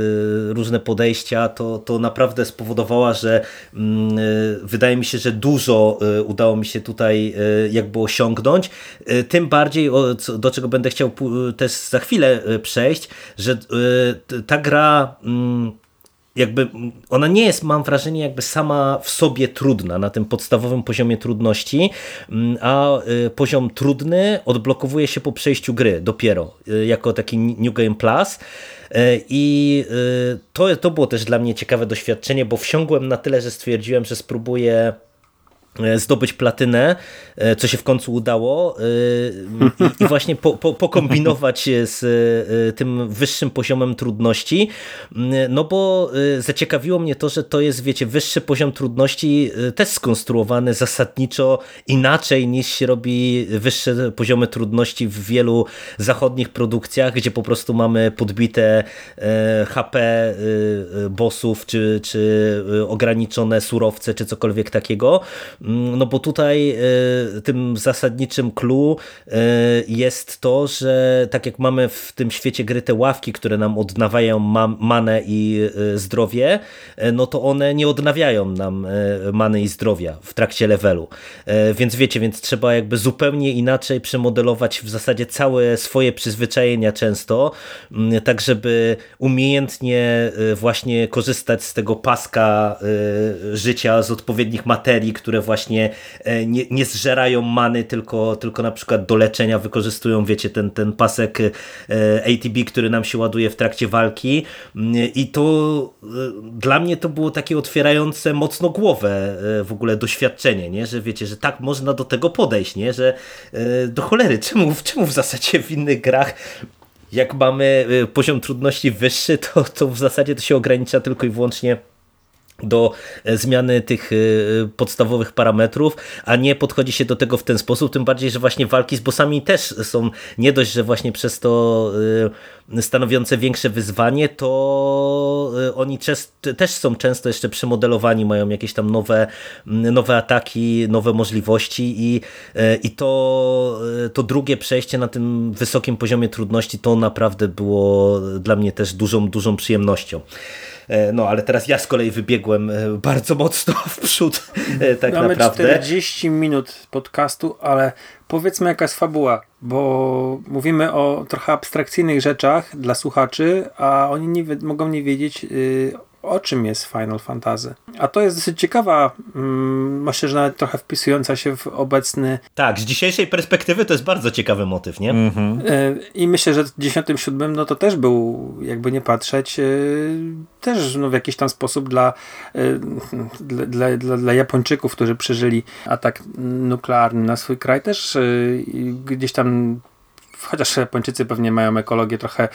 różne podejścia, to, to naprawdę spowodowała, że mm, wydaje mi się, że dużo udało mi się tutaj jakby osiągnąć. Tym bardziej, do czego będę chciał też za chwilę przejść, że ta gra mm, jakby ona nie jest, mam wrażenie, jakby sama w sobie trudna na tym podstawowym poziomie trudności, mm, a y, poziom trudny odblokowuje się po przejściu gry dopiero, y, jako taki New Game Plus. Y, I to, to było też dla mnie ciekawe doświadczenie, bo wsiągłem na tyle, że stwierdziłem, że spróbuję E, zdobyć platynę, e, co się w końcu udało e, i, właśnie po, po, pokombinować z tym wyższym poziomem trudności, no bo zaciekawiło mnie to, że to jest, wiecie, wyższy poziom trudności też skonstruowany zasadniczo inaczej niż się robi wyższe poziomy trudności w wielu zachodnich produkcjach, gdzie po prostu mamy podbite HP bossów, czy, czy ograniczone surowce, czy cokolwiek takiego, Mm, no bo tutaj e, tym zasadniczym clue e, jest to, że tak jak mamy w tym świecie gry te ławki, które nam odnawiają manę i e, zdrowie, no to one nie odnawiają nam many i zdrowia w trakcie levelu. Więc wiecie, więc trzeba jakby zupełnie inaczej przemodelować w zasadzie całe swoje przyzwyczajenia często, mm, tak żeby umiejętnie właśnie korzystać z tego paska życia, z odpowiednich materii, które właśnie e, nie, nie zżerają many, tylko, tylko na przykład do leczenia wykorzystują, wiecie, ten, ten pasek e, ATB, który nam się ładuje w trakcie walki mm, i to e, dla mnie to było takie otwierające mocno głowę w ogóle doświadczenie, nie? że wiecie, że tak można do tego podejść, nie? że do cholery, [laughs] czemu, czemu w zasadzie w innych grach jak mamy poziom trudności wyższy, to, to w zasadzie to się ogranicza tylko i wyłącznie do e, zmiany tych e, podstawowych parametrów, a nie podchodzi się do tego w ten sposób, tym bardziej, że właśnie walki z bossami też są nie dość, że właśnie przez to e, stanowiące większe wyzwanie, to oni też są często jeszcze przemodelowani, mają jakieś tam nowe, nowe ataki, nowe możliwości i, i to, to drugie przejście na tym wysokim poziomie trudności to naprawdę było dla mnie też dużą, dużą przyjemnością. E, no ale teraz ja z kolei wybiegłem e, bardzo mocno w przód e, tak Mamy naprawdę. 40 minut podcastu, ale powiedzmy jaka jest fabuła, bo mówimy o trochę abstrakcyjnych rzeczach dla słuchaczy, a oni nie mogą nie wiedzieć yy, o czym jest Final Fantasy. A to jest dosyć ciekawa, mm, myślę, że nawet trochę wpisująca się w obecny... Tak, z dzisiejszej perspektywy to jest bardzo ciekawy motyw, nie? Mhm. E, I myślę, że w 97 no to też był, jakby nie patrzeć, e, też no, w jakiś tam sposób dla, e, dla, dla, dla, dla Japończyków, którzy przeżyli atak nuklearny na swój kraj, też gdzieś tam chociaż Japończycy pewnie mają ekologię trochę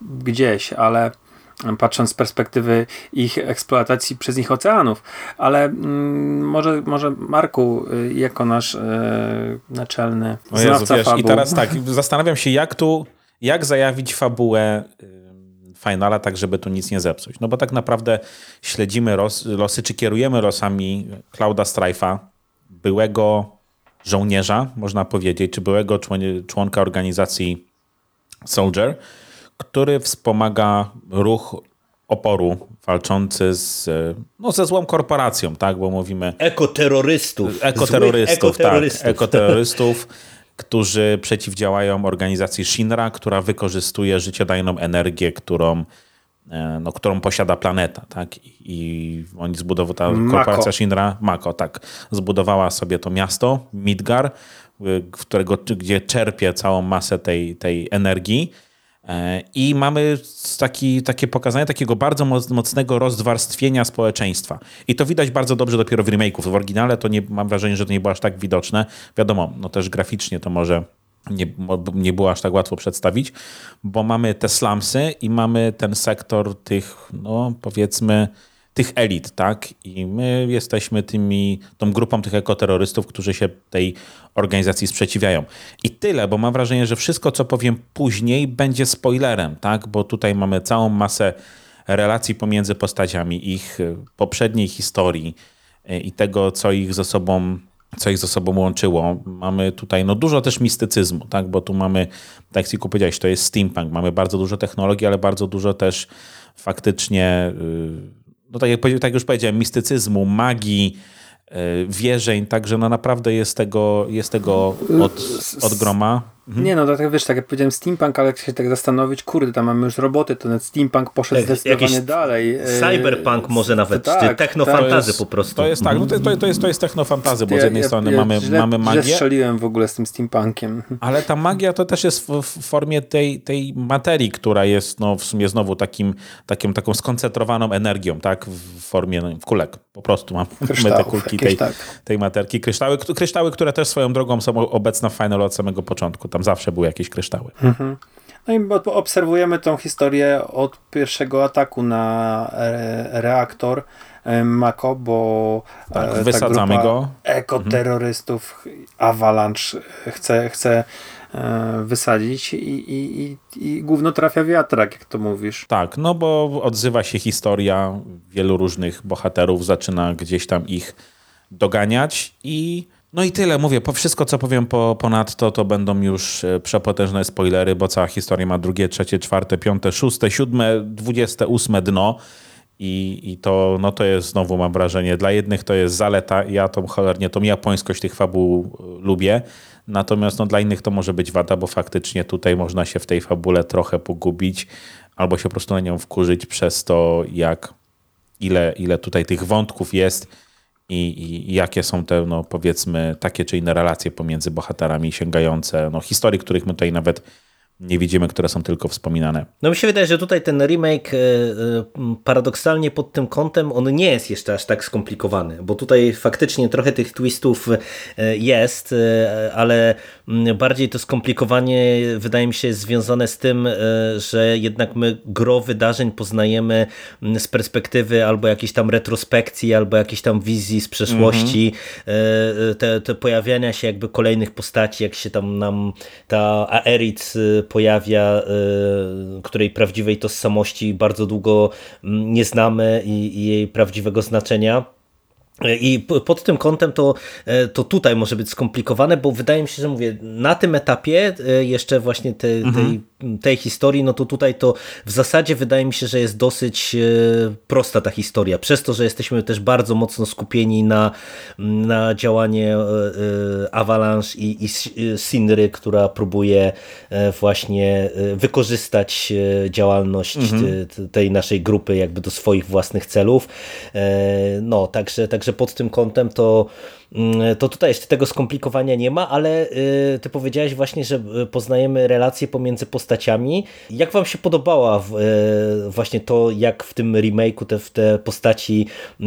gdzieś, ale patrząc z perspektywy ich eksploatacji przez nich oceanów. Ale mm, może, może Marku, y, jako nasz e, naczelny o znawca Jezu, wiesz, I teraz tak, [laughs] zastanawiam się, jak tu, jak zajawić fabułę Finala, tak żeby tu nic nie zepsuć. No bo tak naprawdę śledzimy los, losy, czy kierujemy losami Clouda Strife'a, byłego żołnierza, można powiedzieć, czy byłego członka organizacji Soldier, który wspomaga ruch oporu walczący z, no, ze złą korporacją, tak, bo mówimy... Ekoterrorystów. Ekoterrorystów, ekoterrorystów. tak. Ekoterrorystów, [laughs] którzy przeciwdziałają organizacji Shinra, która wykorzystuje życiodajną energię, którą, e, no, którą posiada planeta, tak, i oni zbudowali, ta Mako. korporacja Shinra, Mako, tak, zbudowała sobie to miasto, Midgar, którego, gdzie czerpie całą masę tej, tej energii E, I mamy taki, takie pokazanie takiego bardzo mocnego rozdwarstwienia społeczeństwa. I to widać bardzo dobrze dopiero w remake'u. W oryginale to nie, mam wrażenie, że to nie było aż tak widoczne. Wiadomo, no też graficznie to może nie, nie było aż tak łatwo przedstawić, bo mamy te slumsy i mamy ten sektor tych, no powiedzmy, tych elit, tak? I my jesteśmy tymi, tą grupą tych ekoterrorystów, którzy się tej organizacji sprzeciwiają. I tyle, bo mam wrażenie, że wszystko, co powiem później, będzie spoilerem, tak? Bo tutaj mamy całą masę relacji pomiędzy postaciami, ich e, poprzedniej historii e, i tego, co ich ze sobą co ich ze sobą łączyło. Mamy tutaj no, dużo też mistycyzmu, tak? bo tu mamy, tak jak powiedziałeś, to jest steampunk, mamy bardzo dużo technologii, ale bardzo dużo też faktycznie yy, no tak jak, tak już powiedziałem, mistycyzmu, magii, e, wierzeń, także no naprawdę jest tego, jest tego od, od groma. Mhm. Nie no, tak wiesz, tak jak powiedziałem steampunk, ale jak się tak zastanowić, kurde, tam mamy już roboty, to ten steampunk poszedł tak, zdecydowanie dalej. E, cyberpunk może nawet, tak, czy technofantazy tak. po prostu. To jest tak, no to, to, to, jest, to jest technofantazy, bo ja, z jednej ja, strony ja mamy, źle, mamy magię. Źle strzeliłem w ogóle z tym steampunkiem. Ale ta magia to też jest w, w formie tej, tej materii, która jest no, w sumie znowu takim, takim, taką skoncentrowaną energią, tak, w formie no, w kulek. Po prostu mamy te kulki tej, tak. tej materki. Kryształy, kryształy, które też swoją drogą są obecne w Final od samego początku tam zawsze były jakieś kryształy. Mhm. No i obserwujemy tą historię od pierwszego ataku na re reaktor Mako, bo e, tak, wysadzamy go. ekoterrorystów mhm. Avalanche chce, chce e, wysadzić i, i, i, i główno trafia wiatrak, jak to mówisz. Tak, no bo odzywa się historia wielu różnych bohaterów, zaczyna gdzieś tam ich doganiać i no i tyle, mówię, po wszystko co powiem po, ponadto to będą już e, przepotężne spoilery, bo cała historia ma drugie, trzecie, czwarte, piąte, szóste, siódme, dwudzieste, ósme dno. I, i to, no to jest znowu mam wrażenie, dla jednych to jest zaleta, ja tą cholernie, tą japońskość tych fabuł e, lubię, natomiast no, dla innych to może być wada, bo faktycznie tutaj można się w tej fabule trochę pogubić albo się po prostu na nią wkurzyć przez to, jak ile, ile tutaj tych wątków jest i, i, jakie są te, no, powiedzmy, takie czy inne relacje pomiędzy bohaterami sięgające no, historii, których my tutaj nawet nie widzimy, które są tylko wspominane. No mi się wydaje, że tutaj ten remake e, e, paradoksalnie pod tym kątem on nie jest jeszcze aż tak skomplikowany, bo tutaj faktycznie trochę tych twistów e, jest, ale bardziej to skomplikowanie wydaje mi się jest związane z tym, że jednak my gro wydarzeń poznajemy z perspektywy albo jakiejś tam retrospekcji, albo jakiejś tam wizji z przeszłości, mm-hmm. te, te pojawiania się jakby kolejnych postaci, jak się tam nam ta Aerith pojawia, y, której prawdziwej tożsamości bardzo długo mm, nie znamy i, i jej prawdziwego znaczenia. I pod tym kątem to, e, to tutaj może być skomplikowane, bo wydaje mi się, że mówię, na tym etapie e, jeszcze właśnie te, mhm. tej, tej historii, no to tutaj to w zasadzie wydaje mi się, że jest dosyć e, prosta ta historia. Przez to, że jesteśmy też bardzo mocno skupieni na, na działanie Avalanche i, i Sinry, która próbuje właśnie wykorzystać działalność mhm. tej naszej grupy jakby do swoich własnych celów. No, także, także pod tym kątem to to tutaj jeszcze tego skomplikowania nie ma, ale y, ty powiedziałeś właśnie, że y, poznajemy relacje pomiędzy postaciami. Jak wam się podobała y, właśnie to, jak w tym remake'u te, te postaci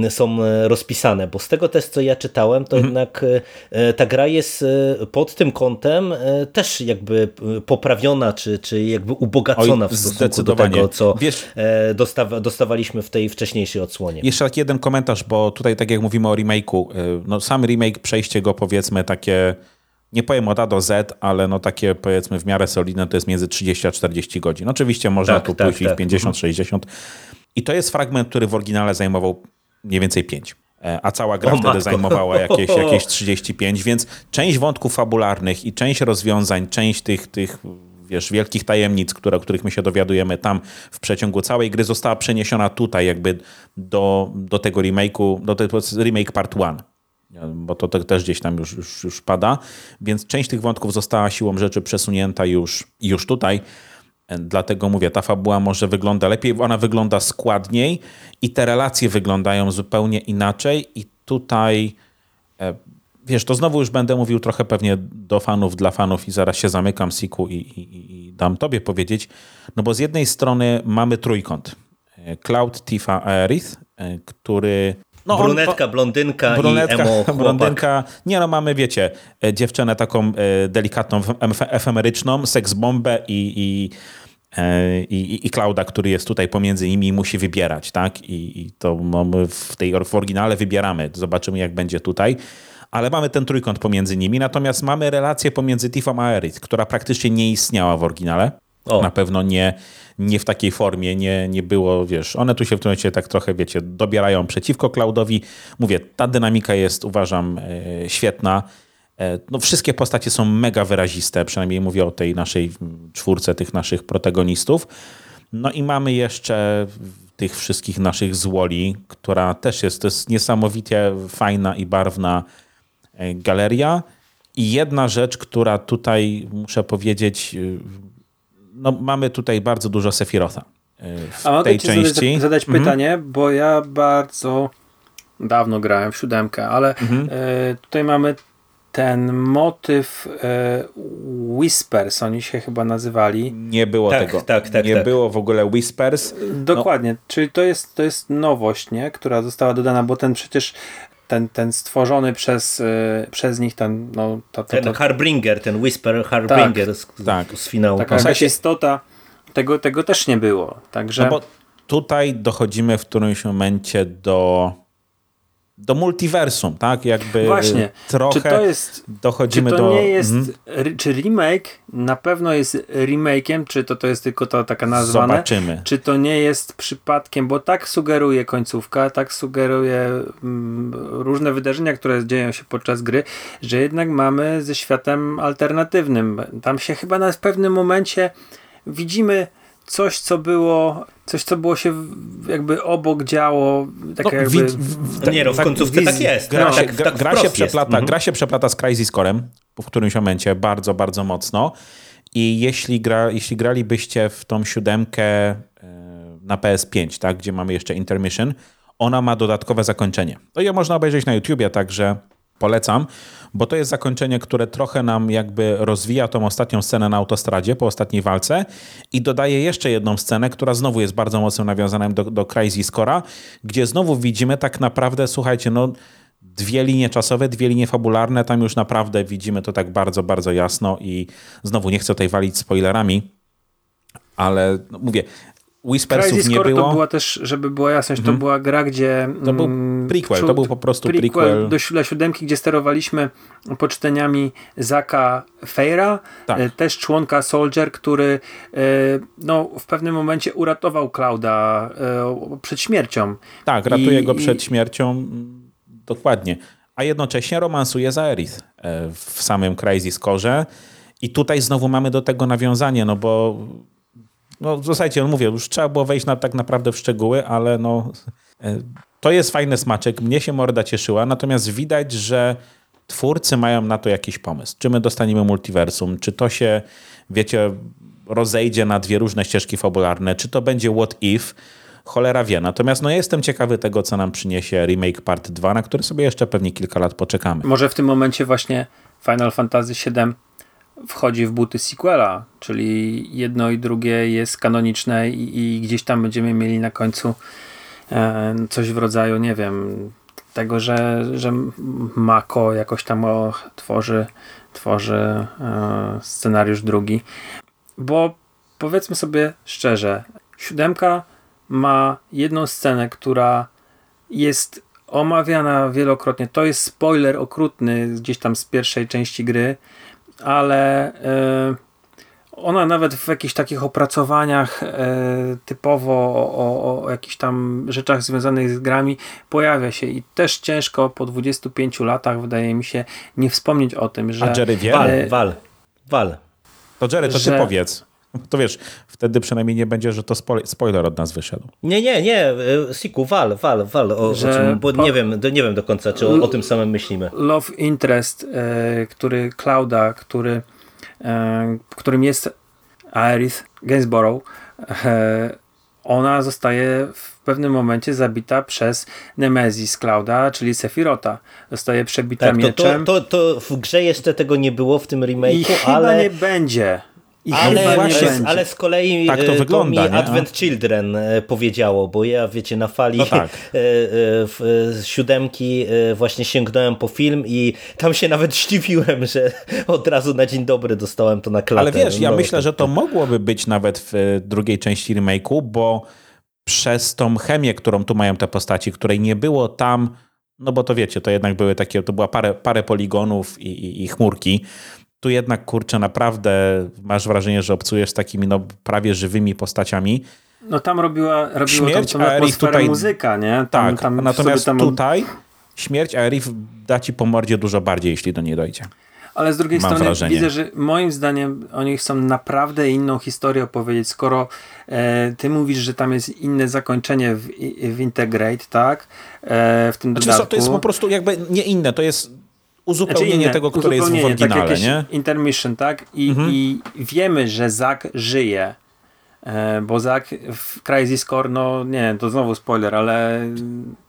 są rozpisane? Bo z tego też, co ja czytałem, to mhm. jednak ta gra jest pod tym kątem też jakby poprawiona, czy, czy jakby ubogacona Oj, w stosunku do tego, co Wiesz, dostawa, dostawaliśmy w tej wcześniejszej odsłonie. Jeszcze tak jeden komentarz, bo tutaj tak jak mówimy o remake'u, no sam remake remake, przejście go powiedzmy takie, nie powiem od A do Z, ale no takie powiedzmy w miarę solidne to jest między 30 a 40 godzin. Oczywiście można tak, tu tak, pójść tak. w 50-60 mhm. i to jest fragment, który w oryginale zajmował mniej więcej 5 e, a cała gra o wtedy matko. zajmowała jakieś, [laughs] jakieś 35, więc część wątków fabularnych i część rozwiązań, część tych, tych wiesz, wielkich tajemnic, które, o których my się dowiadujemy tam w przeciągu całej gry została przeniesiona tutaj jakby do, do tego remake'u, do tego remake part 1 bo to też gdzieś tam już, już, już pada, więc część tych wątków została siłą rzeczy przesunięta już, już tutaj. Dlatego mówię, ta fabuła może wygląda lepiej, ona wygląda składniej i te relacje wyglądają zupełnie inaczej i tutaj e, wiesz, to znowu już będę mówił trochę pewnie do fanów, dla fanów i zaraz się zamykam Siku i, i, i dam tobie powiedzieć, no bo z jednej strony mamy trójkąt. E, Cloud, Tifa, Aerith, e, który no brunetka, on, blondynka brunetka, i emo [laughs] chłopak. Blondynka, nie no, mamy, wiecie, e, dziewczynę taką e, delikatną, efemeryczną, seksbombę i, i e, i, i Klauda, który jest tutaj pomiędzy nimi musi wybierać, tak? I, i to my w tej w oryginale wybieramy. Zobaczymy, jak będzie tutaj. Ale mamy ten trójkąt pomiędzy nimi, natomiast mamy relację pomiędzy Tiffą a Aerith, która praktycznie nie istniała w oryginale. O. Na pewno nie, nie w takiej formie, nie, nie było, wiesz, one tu się w tym momencie tak trochę, wiecie, dobierają przeciwko cloudowi. Mówię, ta dynamika jest, uważam, e, świetna. E, no, wszystkie postacie są mega wyraziste, przynajmniej mówię o tej naszej czwórce tych naszych protagonistów. No i mamy jeszcze tych wszystkich naszych złoli, która też jest, to jest niesamowicie fajna i barwna e, galeria. I jedna rzecz, która tutaj muszę powiedzieć, y, no mamy tutaj bardzo dużo Sefirotha y, w A tej ci części. zadać, zadać Mhm. pytanie, bo ja bardzo dawno grałem w siódemkę, ale Mhm. e, tutaj mamy ten motyw e, Whispers, oni się chyba nazywali. Nie było Tak, tego. tak, tak, nie tak. było w ogóle Whispers. Dokładnie, czyli to jest, to jest nowość, nie? która została dodana, bo ten przecież ten, ten stworzony przez, e, przez nich ten, no, to, to, Ten to, Harbringer, ten Whisper Harbringer z, tak. z finału. taka jakaś istota, tego, tego też nie było. Także No bo tutaj dochodzimy w którymś momencie do, do multiversum, tak? Jakby właśnie, trochę czy to jest dochodzimy czy to do... nie jest, Mhm. czy remake na pewno jest remake'iem, czy to, to jest tylko to taka nazwane, Zobaczymy. czy to nie jest przypadkiem, bo tak sugeruje końcówka, tak sugeruje mm, różne wydarzenia, które dzieją się podczas gry, że jednak mamy ze światem alternatywnym. Tam się chyba na pewnym momencie widzimy coś, co było, coś, co było się w- jakby obok działo, takie No, jakby... wid- w- Nie no, w tak- końcówce tak jest. Gra, tak, się, tak, gra, tak gra, się wprost przeplata, jest. gra się przeplata z Crazy Scorem w którymś momencie bardzo, bardzo mocno i jeśli, gra, jeśli gralibyście w tą siódemkę e, na PS5, tak, gdzie mamy jeszcze Intermission, ona ma dodatkowe zakończenie. To je można obejrzeć na YouTubie, także polecam, bo to jest zakończenie, które trochę nam jakby rozwija tą ostatnią scenę na autostradzie po ostatniej walce i dodaje jeszcze jedną scenę, która znowu jest bardzo mocno nawiązana do, do Crazy Scora, gdzie znowu widzimy tak naprawdę, słuchajcie, no dwie linie czasowe, dwie linie fabularne, tam już naprawdę widzimy to tak bardzo, bardzo jasno i znowu nie chcę tutaj walić spoilerami, ale no, mówię, Whispersów Crazy nie Score było. to była też, żeby była jasność, to była gra, gdzie... To był mm, prequel, to był po prostu prequel, prequel. do dla siódemki, gdzie sterowaliśmy poczyteniami Zaka Feira, Tak. e, też członka Soldier, który e, no, w pewnym momencie uratował Clouda e, przed śmiercią. Tak, ratuje I- go i- przed śmiercią, mm, dokładnie. A jednocześnie romansuje za Aerith w samym Crazy Score. I tutaj znowu mamy do tego nawiązanie, no bo no, zasadzie, no mówię, już trzeba było wejść na, tak naprawdę w szczegóły, ale no, e, to jest fajny smaczek. Mnie się morda cieszyła, natomiast widać, że twórcy mają na to jakiś pomysł. Czy my dostaniemy multiversum, czy to się, wiecie, rozejdzie na dwie różne ścieżki fabularne, czy to będzie what if, cholera wie. Natomiast no, jestem ciekawy tego, co nam przyniesie remake part 2, na który sobie jeszcze pewnie kilka lat poczekamy. Może w tym momencie właśnie Final Fantasy VII wchodzi w buty sequela, czyli jedno i drugie jest kanoniczne i, i gdzieś tam będziemy mieli na końcu e, coś w rodzaju, nie wiem, tego, że, że Mako jakoś tam o, tworzy, tworzy e, scenariusz drugi. Bo powiedzmy sobie szczerze, siódemka ma jedną scenę, która jest omawiana wielokrotnie. To jest spoiler okrutny gdzieś tam z pierwszej części gry, ale e, ona nawet w jakichś takich opracowaniach e, typowo o, o, jakichś tam rzeczach związanych z grami pojawia się i też ciężko po 25 latach wydaje mi się nie wspomnieć o tym, że A Jerry wie? Wal, wal, wal. To Jerry, to ty że- powiedz. To wiesz, wtedy przynajmniej nie będzie, że to spo- spoiler od nas wyszedł. Nie, nie, nie, e, Siku, wal, wal, wal, o, o Że czym, bo po- nie wiem, do- nie wiem do końca, czy o, o tym samym myślimy. Love Interest, e, który Clouda, który, e, którym jest Aerith Gainsborough, e, ona zostaje w pewnym momencie zabita przez Nemesis Clouda, czyli Sephirota. Zostaje przebita Tak, to, mieczem to, to, to w grze jeszcze tego nie było w tym i remake'u, chyba ale... nie będzie. I Ale, właśnie- nie ale, z kolei Tak to e, wygląda, mi nie? Advent Children e, powiedziało, bo ja wiecie na fali No tak. e, e, w, siódemki właśnie sięgnąłem po film i tam się nawet [laughs] zdziwiłem, że od razu na dzień dobry dostałem to na klatę. Ale wiesz, ja No, myślę, że to mogłoby być nawet w drugiej części remake'u, bo przez tą chemię, którą tu mają te postaci, której nie było tam, no bo to wiecie, to jednak były takie, to była parę, parę poligonów i, i, i chmurki. Tu jednak, kurczę, naprawdę masz wrażenie, że obcujesz z takimi no, prawie żywymi postaciami. No tam robiła, robiła tam Śmierć tą Aerith atmosferę tutaj- muzyka, nie? Tam, Tak, tam natomiast tam tutaj śmierć Aerith da ci po mordzie dużo bardziej, jeśli do niej dojdzie. Ale z drugiej Mam strony wrażenie. widzę, że moim zdaniem oni chcą naprawdę inną historię opowiedzieć, skoro e, ty mówisz, że tam jest inne zakończenie w, w Integrate, tak? E, w tym Znaczy, dodatku. to jest po prostu jakby nie inne, to jest uzupełnienie znaczy, nie, tego, które jest w tak oryginale, tak nie? Intermission, tak? I, mhm. I wiemy, że Zak żyje. E, bo Zak w Crazy Score, no nie, to znowu spoiler, ale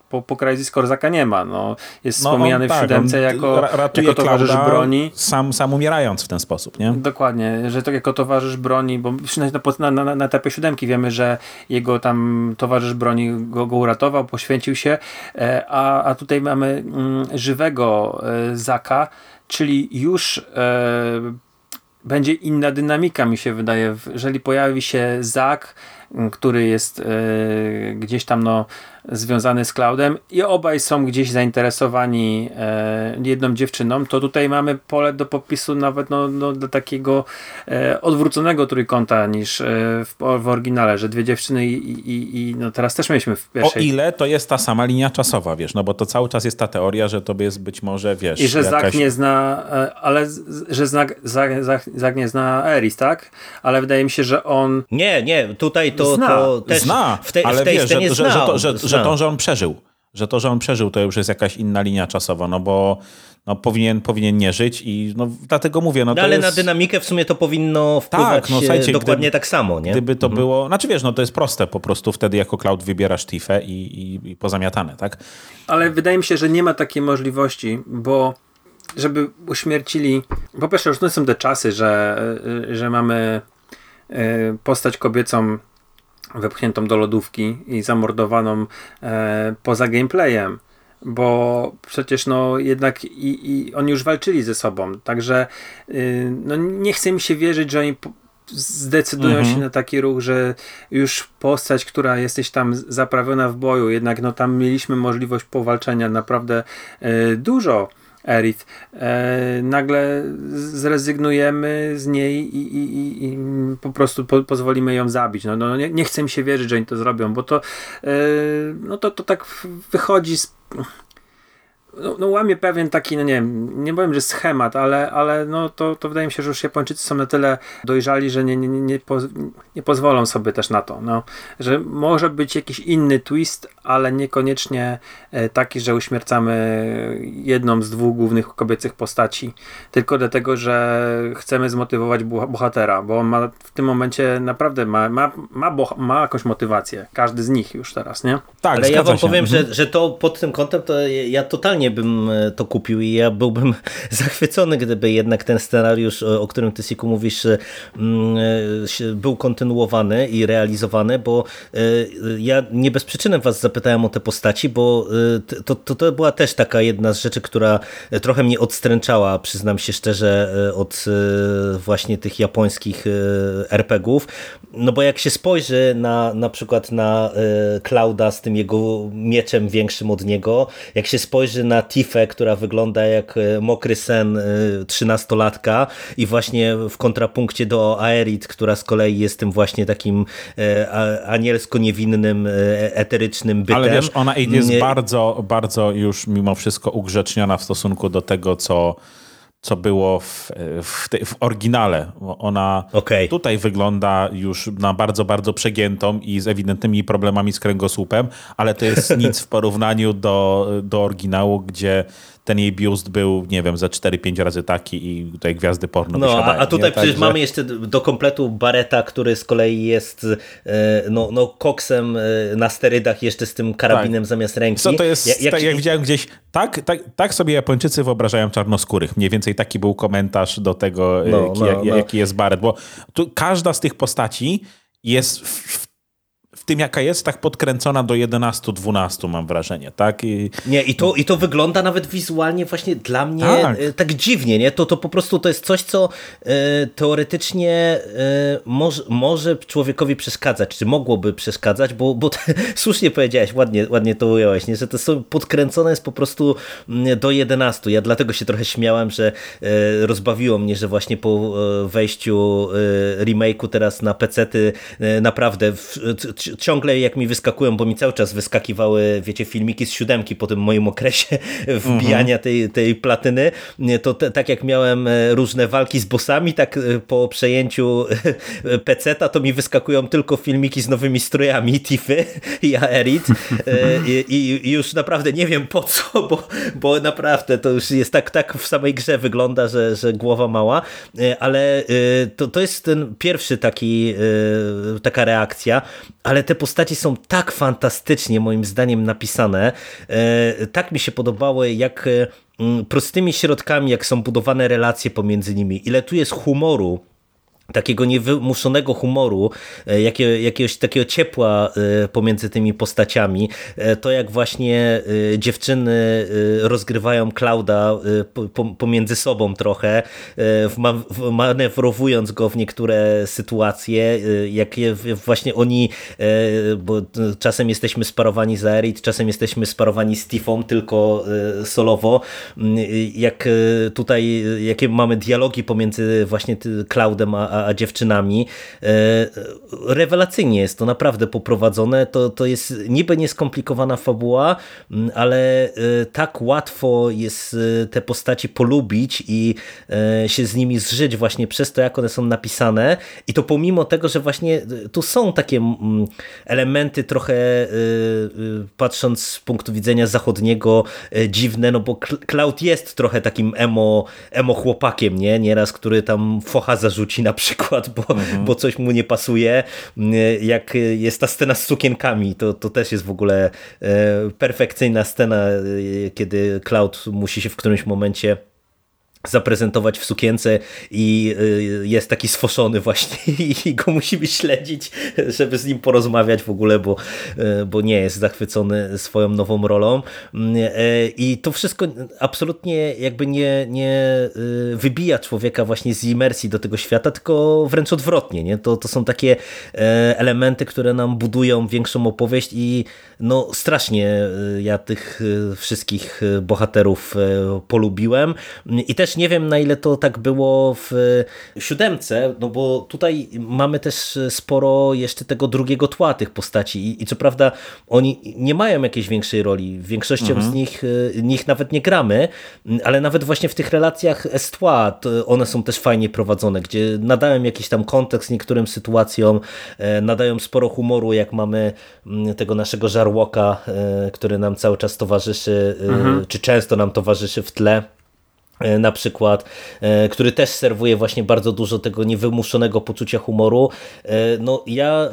po, po Crysis Korzaka nie ma. No, jest no wspomniany on, w tak, siódemce jako, jako towarzysz broni. Sam, sam umierając w ten sposób, nie? Dokładnie, że to jako towarzysz broni, bo na, na, na etapie siódemki wiemy, że jego tam towarzysz broni go, go uratował, poświęcił się, e, a, a tutaj mamy mm, żywego e, Zaka, czyli już e, będzie inna dynamika mi się wydaje. Jeżeli pojawi się Zak, który jest e, gdzieś tam no, związany z cloudem i obaj są gdzieś zainteresowani e, jedną dziewczyną, to tutaj mamy pole do popisu nawet no, no do takiego e, odwróconego trójkąta niż w, w oryginale, że dwie dziewczyny i, i, i, no teraz też mieliśmy w pierwszej. O ile to jest ta sama linia czasowa, wiesz, no bo to cały czas jest ta teoria, że to jest być może, wiesz... I że jakaś... Zak nie zna, ale że Zak, Zak, Zak, Zak nie zna Eris, tak? Ale wydaje mi się, że on... Nie, nie, tutaj to, zna. to też zna, w, te, ale w tej wiesz, że, że, że, to, że, że to, że on przeżył, że to, że on przeżył, to już jest jakaś inna linia czasowa, no bo no, powinien, powinien nie żyć i no, dlatego mówię. No, no ale jest... na dynamikę w sumie to powinno wpływać tak, no, słuchajcie, dokładnie gdyby, tak samo. Nie? Gdyby to mhm. było, znaczy wiesz, no to jest proste po prostu wtedy jako cloud wybierasz Tifę i, i, i pozamiatane, tak? Ale wydaje mi się, że nie ma takiej możliwości, bo żeby uśmiercili, po pierwsze już to są te czasy, że, że mamy e, postać kobiecą wepchniętą do lodówki i zamordowaną e, poza gameplayem bo przecież no jednak i, i oni już walczyli ze sobą, także y, no nie chcę mi się wierzyć, że oni zdecydują mhm. się na taki ruch, że już postać, która jesteś tam zaprawiona w boju, jednak no tam mieliśmy możliwość powalczenia naprawdę y, dużo Erith. E, nagle zrezygnujemy z niej i, i, i, po prostu po, pozwolimy ją zabić. No, no nie, nie, chcę mi się wierzyć, że oni to zrobią, bo to, e, no to, to tak wychodzi z no, no łamie pewien taki, no nie wiem, nie powiem, że schemat, ale, ale no to, to wydaje mi się, że już Japończycy są na tyle dojrzali, że nie, nie, nie, poz, nie pozwolą sobie też na to, no, że może być jakiś inny twist, ale niekoniecznie e, taki, że uśmiercamy jedną z dwóch głównych kobiecych postaci, tylko dlatego, że chcemy zmotywować bohatera, bo on ma w tym momencie naprawdę ma, ma, ma, ma jakąś motywację, każdy z nich już teraz, nie? Tak, ale ja wam się. powiem, że, mhm. że to pod tym kątem to ja totalnie bym e, to kupił i ja byłbym [laughs] zachwycony, gdyby jednak ten scenariusz, o którym ty Siku mówisz, mm, e, był kontynuowany i realizowany, bo ja nie bez przyczyny was zapytałem zapytałem o te postaci, bo y, to, to, to była też taka jedna z rzeczy, która trochę mnie odstręczała, przyznam się szczerze, y, od y, właśnie tych japońskich RPGów. No bo jak się spojrzy na na przykład na Clouda z tym jego mieczem większym od niego, jak się spojrzy na Tifę, która wygląda jak mokry sen trzynastolatka i właśnie w kontrapunkcie do Aerith, która z kolei jest tym właśnie takim anielsko-niewinnym, eterycznym bytem. Ale wiesz, ona jest nie... bardzo, bardzo już mimo wszystko ugrzeczniona w stosunku do tego, co co było w, w, w oryginale. Ona okay. tutaj wygląda już na bardzo, bardzo przegiętą i z ewidentnymi problemami z kręgosłupem, ale to jest [laughs] nic w porównaniu do, do oryginału, gdzie ten jej biust był, nie wiem, za 4-5 razy taki i tutaj gwiazdy porno No, a, a tutaj przecież Także... mamy jeszcze do kompletu Bareta, który z kolei jest e, no, no koksem e, na sterydach jeszcze z tym karabinem tak. zamiast ręki. Co to jest, jak, jak, tak, jak widziałem gdzieś, tak, tak, tak sobie Japończycy wyobrażają czarnoskórych. Mniej więcej taki był komentarz do tego, no, jaki, no, no. jest Baret, bo tu każda z tych postaci jest w tym, jaka jest, tak podkręcona do 11-12, mam wrażenie, tak? I... Nie, i to, i to wygląda nawet wizualnie właśnie dla mnie tak, e, tak dziwnie, nie? To, to po prostu to jest coś, co e, teoretycznie e, może, może człowiekowi przeszkadzać, czy mogłoby przeszkadzać, bo, bo [laughs] słusznie powiedziałeś, ładnie, ładnie to ująłeś, nie? że to są podkręcone jest po prostu mm, do 11. Ja dlatego się trochę śmiałem, że e, rozbawiło mnie, że właśnie po wejściu remake'u teraz na pecety naprawdę w, ciągle jak mi wyskakują, bo mi cały czas wyskakiwały, wiecie, filmiki z siódemki po tym moim okresie [laughs] wbijania tej, tej platyny, to tak jak miałem różne walki z bossami, tak po przejęciu [laughs] peceta to mi wyskakują tylko filmiki z nowymi strojami [laughs] Tiffy i Aerit I, i, już naprawdę nie wiem po co, bo, bo naprawdę to już jest tak, tak w samej grze wygląda, że, że głowa mała, ale to, to jest ten pierwszy taki, taka reakcja, ale te postaci są tak fantastycznie moim zdaniem napisane, tak mi się podobały, jak prostymi środkami, jak są budowane relacje pomiędzy nimi, ile tu jest humoru, takiego niewymuszonego humoru, e, jakie, jakiegoś takiego ciepła e, pomiędzy tymi postaciami, e, to jak właśnie dziewczyny rozgrywają Klauda pomiędzy sobą trochę, manewrowując go w niektóre sytuacje, jak właśnie oni, bo czasem jesteśmy sparowani z Aerith, czasem jesteśmy sparowani z Tiffą, tylko solowo, jak tutaj, jakie mamy dialogi pomiędzy właśnie Cloudem a a, dziewczynami. E, rewelacyjnie jest to naprawdę poprowadzone. To, to jest niby nieskomplikowana fabuła, ale e, tak łatwo jest e, te postaci polubić i się z nimi zżyć właśnie przez to, jak one są napisane. I to pomimo tego, że właśnie tu są takie elementy trochę patrząc z punktu widzenia zachodniego dziwne, no bo Cloud jest trochę takim emo, emo chłopakiem, nie? Nieraz, który tam focha zarzuci na przykład przykład, bo, mhm. bo coś mu nie pasuje. Jak jest ta scena z sukienkami, to, to też jest w ogóle e, perfekcyjna scena, e, kiedy Cloud musi się w którymś momencie zaprezentować w sukience i y, jest taki sfoszony właśnie [laughs] i go musimy śledzić, żeby z nim porozmawiać w ogóle, bo, y, bo nie jest zachwycony swoją nową rolą y, i to wszystko absolutnie jakby nie, nie wybija człowieka właśnie z imersji do tego świata, tylko wręcz odwrotnie. Nie? To, to są takie elementy, które nam budują większą opowieść i no strasznie ja tych wszystkich bohaterów polubiłem. I też nie wiem na ile to tak było w siódemce, no bo tutaj mamy też sporo jeszcze tego drugiego tła tych postaci. I, i co prawda oni nie mają jakiejś większej roli, większością mhm. z nich, nich nawet nie gramy, ale nawet właśnie w tych relacjach z tła one są też fajnie prowadzone, gdzie nadają jakiś tam kontekst niektórym sytuacjom, e, nadają sporo humoru, jak mamy mm, tego naszego żarłoka, e, który nam cały czas towarzyszy, mhm. czy często nam towarzyszy w tle. E, na przykład, e, który też serwuje właśnie bardzo dużo tego niewymuszonego poczucia humoru. E, no ja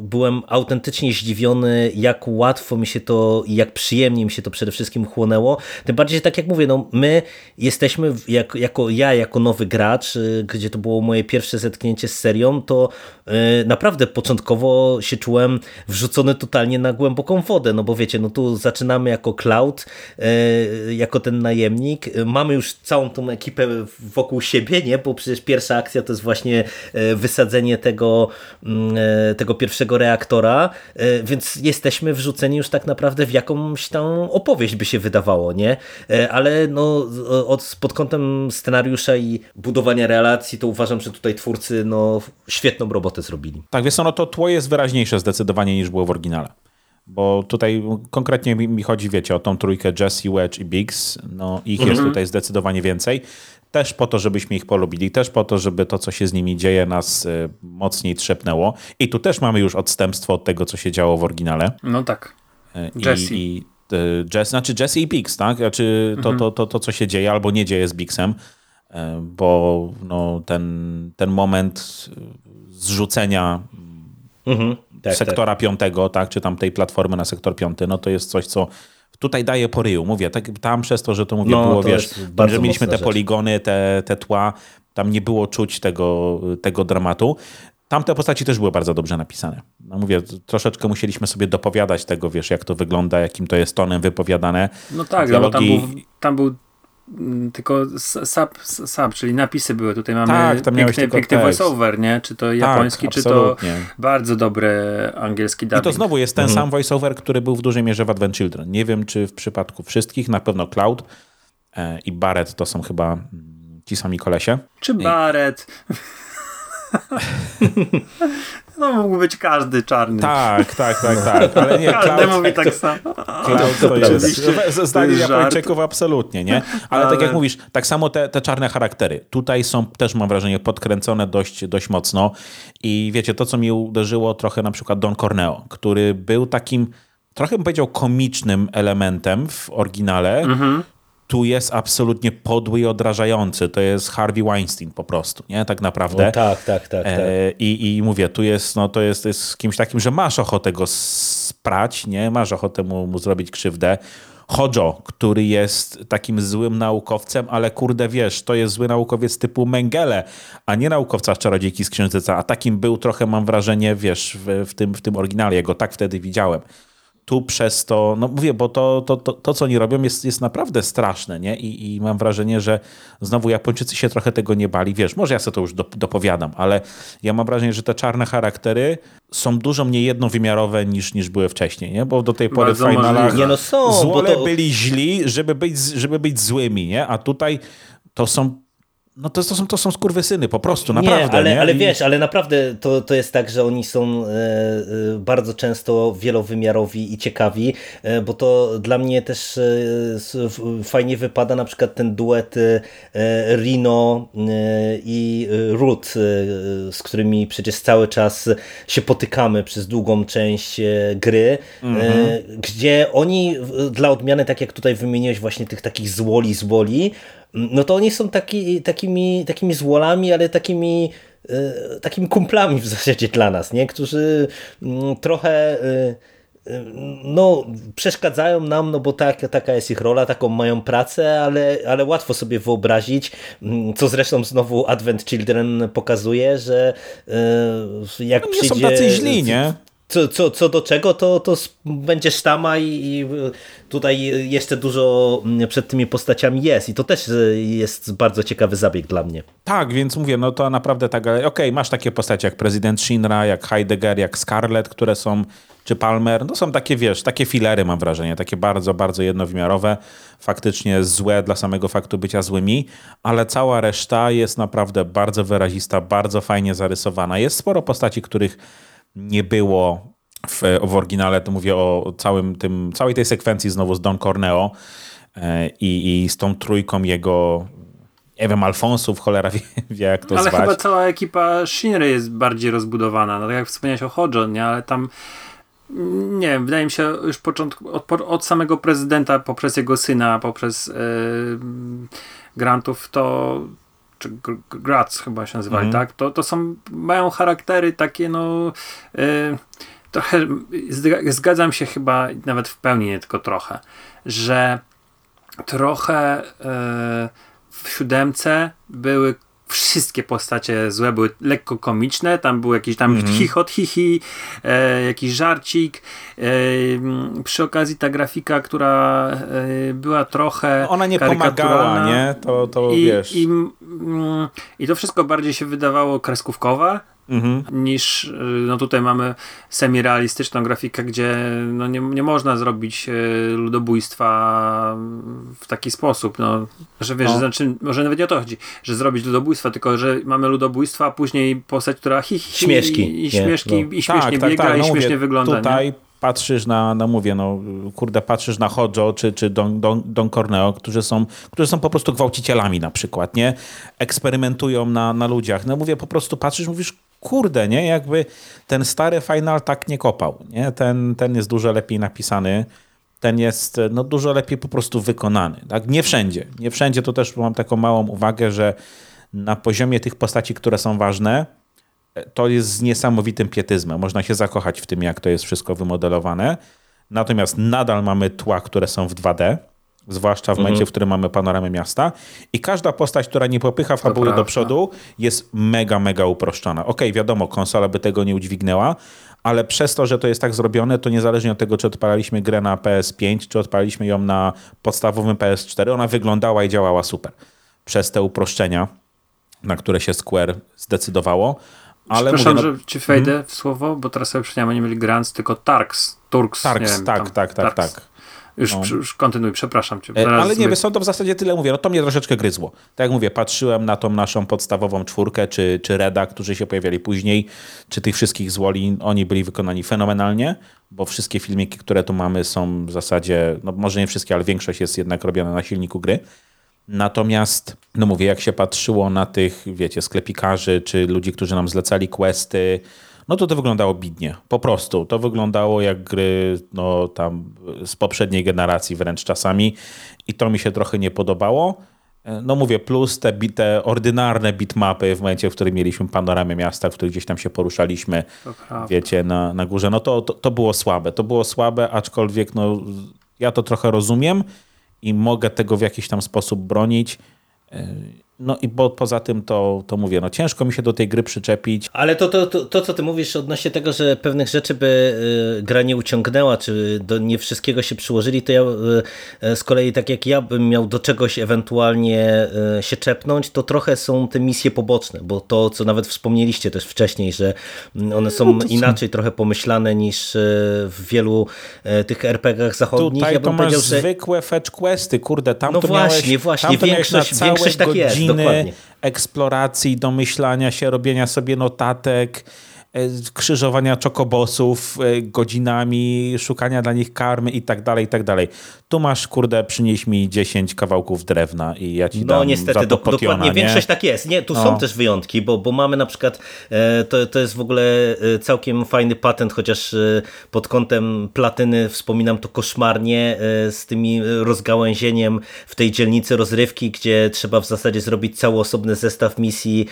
byłem autentycznie zdziwiony, jak łatwo mi się to i jak przyjemnie mi się to przede wszystkim chłonęło. Tym bardziej, że tak jak mówię, no my jesteśmy, jak, jako ja, jako nowy gracz, gdzie to było moje pierwsze zetknięcie z serią, to naprawdę początkowo się czułem wrzucony totalnie na głęboką wodę, no bo wiecie, no tu zaczynamy jako Cloud, jako ten najemnik, mamy mamy już całą tą ekipę wokół siebie, nie? bo przecież pierwsza akcja to jest właśnie e, wysadzenie tego, mm, e, tego pierwszego reaktora, e, więc jesteśmy wrzuceni już tak naprawdę w jakąś tam opowieść by się wydawało, nie? Ale no, od, pod kątem scenariusza i budowania relacji to uważam, że tutaj twórcy no, świetną robotę zrobili. Tak, wiesz, no to tło jest wyraźniejsze zdecydowanie niż było w oryginale. Bo tutaj konkretnie mi chodzi, wiecie, o tą trójkę Jesse, Wedge i Biggs. No, ich mhm. jest tutaj zdecydowanie więcej. Też po to, żebyśmy ich polubili, też po to, żeby to, co się z nimi dzieje, nas y, mocniej trzepnęło. I tu też mamy już odstępstwo od tego, co się działo w oryginale. No tak. Y, Jesse. I, i y, Jess, znaczy Jesse i Biggs, tak? Znaczy to, mhm. to, to, to, co się dzieje albo nie dzieje z Biggsem, bo no, ten, ten moment zrzucenia mhm tak, sektora tak. piątego, tak, czy tam tej platformy na sektor piąty, no to jest coś, co tutaj daje po ryju. Mówię, tak, tam przez to, że to mówię, no, było, to wiesz, że mieliśmy te rzecz. poligony, te, te tła, tam nie było czuć tego, tego dramatu. Tamte postaci też były bardzo dobrze napisane. No mówię, troszeczkę musieliśmy sobie dopowiadać tego, wiesz, jak to wygląda, jakim to jest tonem wypowiadane. No tak, Dialogi... no, tam, był, tam był tylko sub, sub, czyli napisy były. Tutaj mamy tak, piękny, piękny voiceover, nie? Czy to tak, japoński, tak, czy to bardzo dobry angielski dubbing. I to znowu jest ten mhm. sam voiceover, który był w dużej mierze w Advent Children. Nie wiem, czy w przypadku wszystkich, na pewno Cloud e, i Barrett to są chyba mm, ci sami kolesie. Czy Barrett? [laughs] No mógł być każdy czarny. Tak, tak, tak, tak. Ale nie, Każdy Cloud, mówi tak samo. Cloud to jest. Zdanie. Japończyków absolutnie, nie? Ale, tak Ale- jak mówisz, tak samo te, te czarne charaktery. Tutaj są też, mam wrażenie, podkręcone dość, dość mocno. I wiecie, to, co mi uderzyło trochę na przykład Don Corneo, który był takim, trochę bym powiedział, komicznym elementem w oryginale. Mhm. Tu jest absolutnie podły i odrażający. To jest Harvey Weinstein po prostu, nie? Tak naprawdę. O, tak, tak, tak. tak. E, I, I mówię, tu jest, no to jest, jest kimś takim, że masz ochotę go sprać, nie? Masz ochotę mu, mu zrobić krzywdę. Hojo, który jest takim złym naukowcem, ale kurde wiesz, to jest zły naukowiec typu Mengele, a nie naukowca z Czarodziejki z Księżyca, a takim był trochę, mam wrażenie, wiesz, w, w, tym, w tym oryginale, ja go tak wtedy widziałem. Tu przez to, no mówię, bo to, to, to, to co oni robią jest, jest naprawdę straszne, nie? I, I mam wrażenie, że znowu Japończycy się trochę tego nie bali. Wiesz, może ja sobie to już do, dopowiadam, ale ja mam wrażenie, że te czarne charaktery są dużo mniej jednowymiarowe niż, niż były wcześniej, nie? Bo do tej pory Bardzo w finalach. Nie, no są, bo złole to- byli źli, żeby być, żeby być złymi, nie? A tutaj to są no to, to, są, to są skurwysyny, po prostu, naprawdę. nie, ale, nie? ale wiesz, ale naprawdę to, to jest tak, że oni są e, e, bardzo często wielowymiarowi i ciekawi, e, bo to dla mnie też fajnie wypada na przykład ten duet Rino i e, z którymi przecież cały czas się potykamy przez długą część gry, e, gdzie oni dla odmiany, tak jak tutaj wymieniłeś właśnie tych takich złoli, złoli, no to oni są taki, takimi, takimi złolami, ale takimi, e, takimi kumplami w zasadzie dla nas, nie? którzy mm, trochę e, e, no, przeszkadzają nam, no bo tak, taka jest ich rola, taką mają pracę, ale, ale łatwo sobie wyobrazić, mm, co zresztą znowu Advent Children pokazuje, że jak No nie są przyjdzie... tacy źli, nie? Co, co, co do czego, to, to będzie sztama i, i tutaj jeszcze dużo mm, przed tymi postaciami jest i to też y, jest bardzo ciekawy zabieg dla mnie. Tak, więc mówię, no to naprawdę tak, ale okej, masz takie postacie jak prezydent Shinra, jak Heidegger, jak Scarlett, które są, czy Palmer, no są takie, wiesz, takie filery mam wrażenie, takie bardzo, bardzo jednowymiarowe, faktycznie złe dla samego faktu bycia złymi, ale cała reszta jest naprawdę bardzo wyrazista, bardzo fajnie zarysowana. Jest sporo postaci, których nie było w, w oryginale, to mówię o całym tym, całej tej sekwencji znowu z Don Corneo e, i, i z tą trójką jego nie wiem, Alfonsów, cholera wie, wie jak to Ale zwać. chyba cała ekipa Shinry jest bardziej rozbudowana. No tak jak wspomniałeś o Hojo, nie? Ale tam nie wiem, wydaje mi się już początku, od, od samego prezydenta poprzez jego syna, poprzez yy, Grantów to czy Gr- Gr- Graz chyba się nazywali, Mhm. tak? To, to są, mają charaktery takie no yy, trochę, zg- zgadzam się chyba nawet w pełni, nie tylko trochę, że trochę e, w siódemce były wszystkie postacie złe, były lekko komiczne, tam był jakiś tam Mhm. chichot, hihi, e, jakiś żarcik. E, przy okazji ta grafika, która e, była trochę Ona nie pomagała, nie? To, to I, wiesz. i, mm, I to wszystko bardziej się wydawało kreskówkowe, Mhm. niż y, no tutaj mamy semi-realistyczną grafikę, gdzie no nie, nie można zrobić y, ludobójstwa w taki sposób, no, że wiesz, No. znaczy, może nawet nie o to chodzi, że zrobić ludobójstwa, tylko że mamy ludobójstwa, a później postać, która hi, hi, Śmieszki, i, i nie, śmieszki, no. i śmiesznie biega i no śmiesznie mówię, wygląda. Tutaj nie? patrzysz na, no mówię, no kurde, patrzysz na Hojo czy, czy Don, Don, Don Corneo, którzy są, którzy są po prostu gwałcicielami na przykład, nie? Eksperymentują na, na ludziach. No mówię, po prostu patrzysz, mówisz, kurde, nie? Jakby ten stary final tak nie kopał, nie? Ten, ten jest dużo lepiej napisany. Ten jest no, dużo lepiej po prostu wykonany. Tak? Nie wszędzie. Nie wszędzie to też mam taką małą uwagę, że na poziomie tych postaci, które są ważne, to jest z niesamowitym pietyzmem. Można się zakochać w tym, jak to jest wszystko wymodelowane. Natomiast nadal mamy tła, które są w 2D, zwłaszcza w momencie, w którym mamy panoramę miasta. I każda postać, która nie popycha fabuły do przodu, jest mega, mega uproszczona. Okej, wiadomo, konsola by tego nie udźwignęła, ale przez to, że to jest tak zrobione, to niezależnie od tego, czy odpalaliśmy grę na PS5, czy odpaliliśmy ją na podstawowym PS4, ona wyglądała i działała super. Przez te uproszczenia, na które się Square zdecydowało. Ale Przepraszam, mówię, no, że ci wejdę w słowo, bo teraz sobie przypomniałem, nie mieli Grants, tylko Tarks. Turks. nie Tarks, wiem, tak, tam, tak, tak, Tarks. tak. Już, no. już kontynuuj, przepraszam cię. E, ale nie, są to w zasadzie tyle mówię, no to mnie troszeczkę gryzło. Tak jak mówię, patrzyłem na tą naszą podstawową czwórkę, czy, czy Reda, którzy się pojawiali później, czy tych wszystkich złoli, oni byli wykonani fenomenalnie, bo wszystkie filmiki, które tu mamy są w zasadzie, no może nie wszystkie, ale większość jest jednak robiona na silniku gry. Natomiast, no mówię, jak się patrzyło na tych, wiecie, sklepikarzy, czy ludzi, którzy nam zlecali questy, no to to wyglądało bidnie. Po prostu. To wyglądało jak gry no, tam z poprzedniej generacji wręcz czasami i to mi się trochę nie podobało. No mówię, plus te, te ordynarne bitmapy w momencie, w którym mieliśmy panoramę miasta, w której gdzieś tam się poruszaliśmy, wiecie, na, na górze, no to, to, to było słabe. To było słabe, aczkolwiek no, ja to trochę rozumiem i mogę tego w jakiś tam sposób bronić. No i bo, poza tym to, to mówię, no ciężko mi się do tej gry przyczepić. Ale to, to, to, to co ty mówisz odnośnie tego, że pewnych rzeczy by y, gra nie uciągnęła, czy do nie wszystkiego się przyłożyli, to ja y, y, z kolei tak jak ja bym miał do czegoś ewentualnie się czepnąć, to trochę są te misje poboczne, bo to co nawet wspomnieliście też wcześniej, że mm, one są no inaczej trochę pomyślane niż w wielu tych RPG-ach zachodnich. Tutaj ja bym to masz że... zwykłe fetch questy, kurde, tam no to właśnie, miałeś, właśnie, większość, większość tak jest godziny eksploracji, domyślania się, robienia sobie notatek, krzyżowania czokobosów e, godzinami, szukania dla nich karmy i tak dalej, i tak dalej. Tu masz, kurde, przynieś mi 10 kawałków drewna i ja ci no, dam No niestety, za do, dokładnie, nie? większość tak jest. Nie, tu no. są też wyjątki, bo, bo mamy na przykład, e, to, to jest w ogóle całkiem fajny patent, chociaż pod kątem platyny wspominam to koszmarnie z tymi rozgałęzieniem w tej dzielnicy rozrywki, gdzie trzeba w zasadzie zrobić cały osobny zestaw misji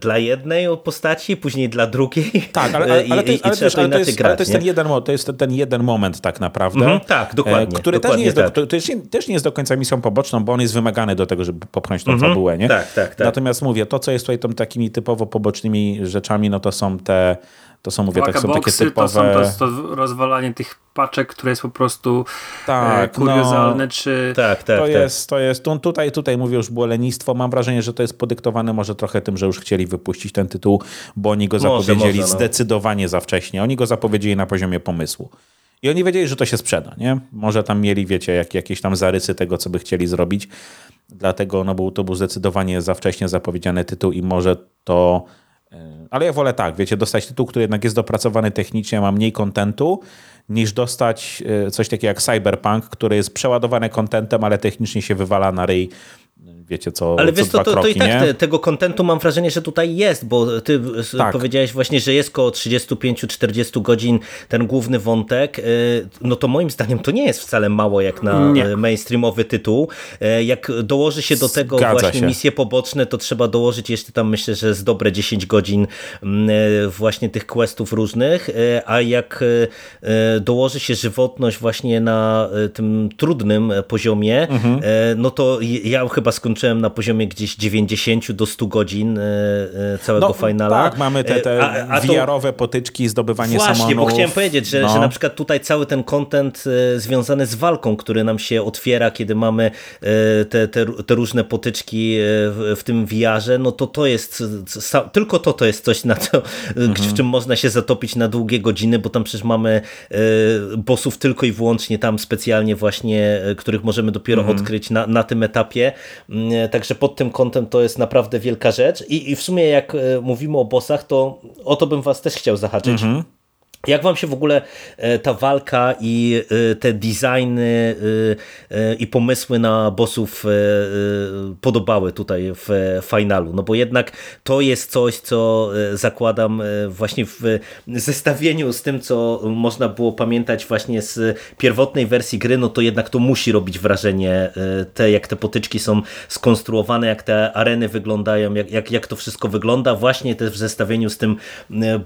dla jednej postaci, później dla drugiej, tak, ale, ale, ale, to, jest, ale, wiesz, ale to, jest, grać, ale to jest ten jeden, to jest ten jeden moment tak naprawdę. Mm, tak, dokładnie. Który dokładnie też, nie jest tak. do, też, też nie jest do końca misją poboczną, bo on jest wymagany do tego, żeby popchnąć tą mm -hmm. fabułę, nie? Tak, tak, tak. Natomiast mówię, to co jest tutaj takimi typowo pobocznymi rzeczami, no to są te to są, mówię, tak, są takie typowe... To, są, to jest to rozwalanie tych paczek, które jest po prostu tak, e, kuriozalne, no, czy... Tak, tak, to tak. jest, to jest, tutaj, tutaj mówię już było lenistwo, mam wrażenie, że to jest podyktowane może trochę tym, że już chcieli wypuścić ten tytuł, bo oni go zapowiedzieli może, no. zdecydowanie za wcześnie, oni go zapowiedzieli na poziomie pomysłu. I oni wiedzieli, że to się sprzeda, nie? Może tam mieli, wiecie, jak, jakieś tam zarysy tego, co by chcieli zrobić. Dlatego no, był, to był zdecydowanie za wcześnie zapowiedziany tytuł i może to E, ale ja wolę tak, wiecie, dostać tytuł, który jednak jest dopracowany technicznie, ma mniej kontentu, niż dostać e, coś takiego jak Cyberpunk, który jest przeładowany kontentem, ale technicznie się wywala na ryj wiecie co Ale co wiesz, to, to, kroki, to, i tak te, tego kontentu mam wrażenie, że tutaj jest, bo ty tak. powiedziałeś właśnie, że jest około 35-40 godzin ten główny wątek, y, no to moim zdaniem to nie jest wcale mało jak na nie. mainstreamowy tytuł. Y, jak dołoży się do tego Zgadza właśnie się. misje poboczne, to trzeba dołożyć jeszcze tam myślę, że z dobre 10 godzin mm, y, właśnie tych questów różnych, a jak dołoży się żywotność właśnie na tym trudnym poziomie, mhm. no to ja chyba skończyłem skończyłem na poziomie gdzieś 90 do 100 godzin e, e, całego no, finala. Tak, mamy te, te a, a VR-owe potyczki, zdobywanie Właśnie, samonów. bo chciałem powiedzieć, że, no. że na przykład tutaj cały ten content e, związany z walką, który nam się otwiera, kiedy mamy te, te, te różne potyczki w, tym VR-ze, no to to jest, tylko to to jest coś, na to, mhm. w czym można się zatopić na długie godziny, bo tam przecież mamy bossów tylko i wyłącznie tam specjalnie właśnie, których możemy dopiero mhm. odkryć na, na tym etapie. Mm, także pod tym kątem to jest naprawdę wielka rzecz. I, i w sumie jak e, mówimy o bossach, to o to bym was też chciał zahaczyć. Mhm. Jak wam się w ogóle e, ta walka i e, te designy e, i pomysły na bossów podobały tutaj w finalu? No bo jednak to jest coś, co zakładam właśnie w zestawieniu z tym, co można było pamiętać właśnie z pierwotnej wersji gry, no to jednak to musi robić wrażenie te, jak te potyczki są skonstruowane, jak te areny wyglądają, jak, jak, jak to wszystko wygląda, właśnie też w zestawieniu z tym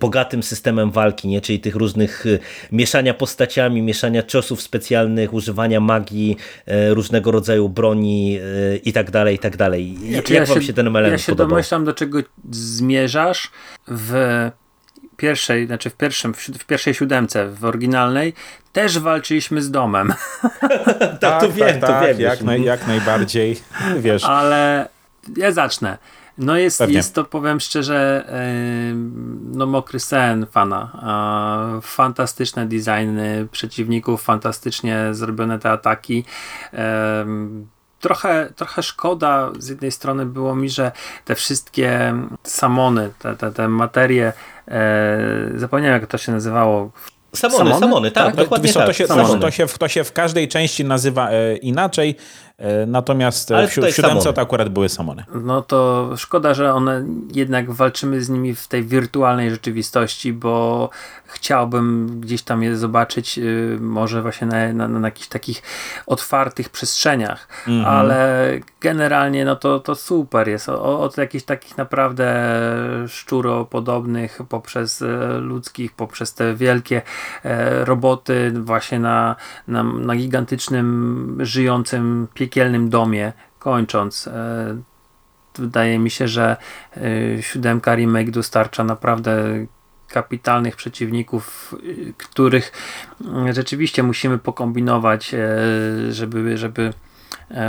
bogatym systemem walki, nie? czyli tych różnych y, mieszania postaciami, mieszania ciosów specjalnych, używania magii, e, różnego rodzaju broni e, i tak dalej, i tak dalej. Znaczy, Jak ja wam się, się ten element Ja się podobał? domyślam, do czego zmierzasz w pierwszej, znaczy w, pierwszym, w pierwszej siódemce, w oryginalnej, też walczyliśmy z domem. [laughs] tak, to tak, wiem, tak, to wiem. Jak, naj, jak najbardziej, wiesz. Ale ja zacznę. No jest, jest to, powiem szczerze, no mokry sen fana. Fantastyczne designy przeciwników, fantastycznie zrobione te ataki. Trochę, trochę szkoda z jednej strony było mi, że te wszystkie samony, te, te, te materie, e, zapomniałem jak to się nazywało Samony, samony, samony tak, tak, dokładnie tak. To się, samony. To, się, to się w każdej części nazywa e, inaczej. E, natomiast Ale w, siódemce to akurat były samony. No to szkoda, że one jednak walczymy z nimi w tej wirtualnej rzeczywistości, bo chciałbym gdzieś tam je zobaczyć, y, może właśnie na, na, na jakichś takich otwartych przestrzeniach, mm -hmm. ale generalnie no to, to super jest. O, od jakichś takich naprawdę szczuropodobnych poprzez e, ludzkich, poprzez te wielkie e, roboty właśnie na, na, na gigantycznym, żyjącym, piekielnym domie, kończąc. E, wydaje mi się, że siódemka remake dostarcza naprawdę kapitalnych przeciwników, których rzeczywiście musimy pokombinować, żeby, żeby E,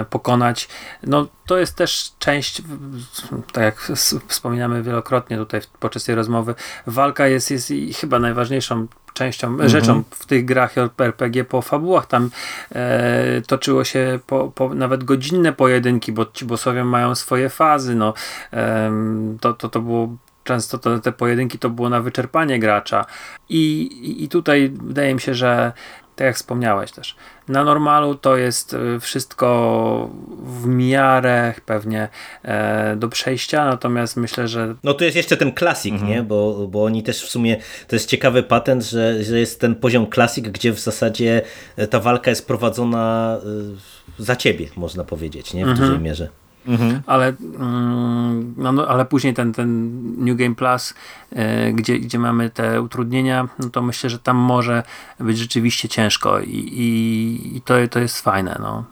pokonać. No to jest też część, tak jak wspominamy wielokrotnie tutaj podczas tej rozmowy, walka jest, jest chyba najważniejszą częścią, mhm. rzeczą w tych grach RPG po fabułach. Tam e, toczyło się po, po, nawet godzinne pojedynki, bo ci bossowie mają swoje fazy. No, e, to, to, to było często to, te pojedynki to było na wyczerpanie gracza. I, I tutaj wydaje mi się, że tak jak wspomniałeś też, na normalu to jest y, wszystko w miarę pewnie e, do przejścia, natomiast myślę, że... No to jest jeszcze ten klasik, mhm. nie? Bo, bo oni też w sumie, to jest ciekawy patent, że, że jest ten poziom klasik, gdzie w zasadzie e, ta walka jest prowadzona e, za ciebie, można powiedzieć, nie? W mhm. dużej mierze. Mhm. Ale, mm, no, no, ale później ten, ten New Game Plus, e, gdzie, gdzie mamy te utrudnienia, no to myślę, że tam może być rzeczywiście ciężko i, i, i to, to jest fajne. No.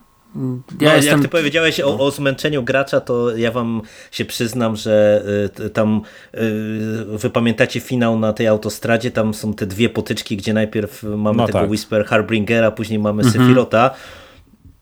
Ja no, jestem... Jak ty powiedziałeś o, o, zmęczeniu gracza, to ja wam się przyznam, że y, tam y, wy pamiętacie finał na tej autostradzie, tam są te dwie potyczki, gdzie najpierw mamy no tego tak. Whisper Harbingera, później mamy mhm.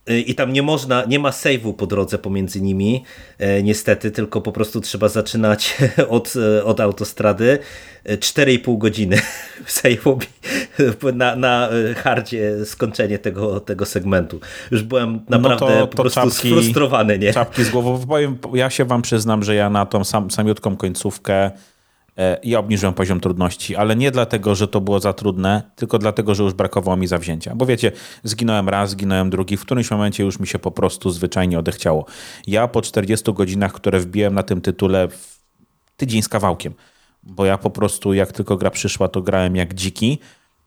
I tam nie można, nie ma save'u po drodze pomiędzy nimi, e, niestety, tylko po prostu trzeba zaczynać [laughs] od, e, od autostrady. 4,5 e, godziny [laughs] save'u [laughs] na, na hardzie skończenie tego, tego segmentu. Już byłem naprawdę no to, to po prostu czapki, sfrustrowany. Nie? Czapki z głową. Ja się wam przyznam, że ja na tą sam, samiutką końcówkę E, i obniżyłem poziom trudności, ale nie dlatego, że to było za trudne, tylko dlatego, że już brakowało mi zawzięcia. Bo wiecie, zginąłem raz, zginąłem drugi, w którymś momencie już mi się po prostu zwyczajnie odechciało. Ja po 40 godzinach, które wbiłem na tym tytule tydzień z kawałkiem, bo ja po prostu jak tylko gra przyszła, to grałem jak dziki,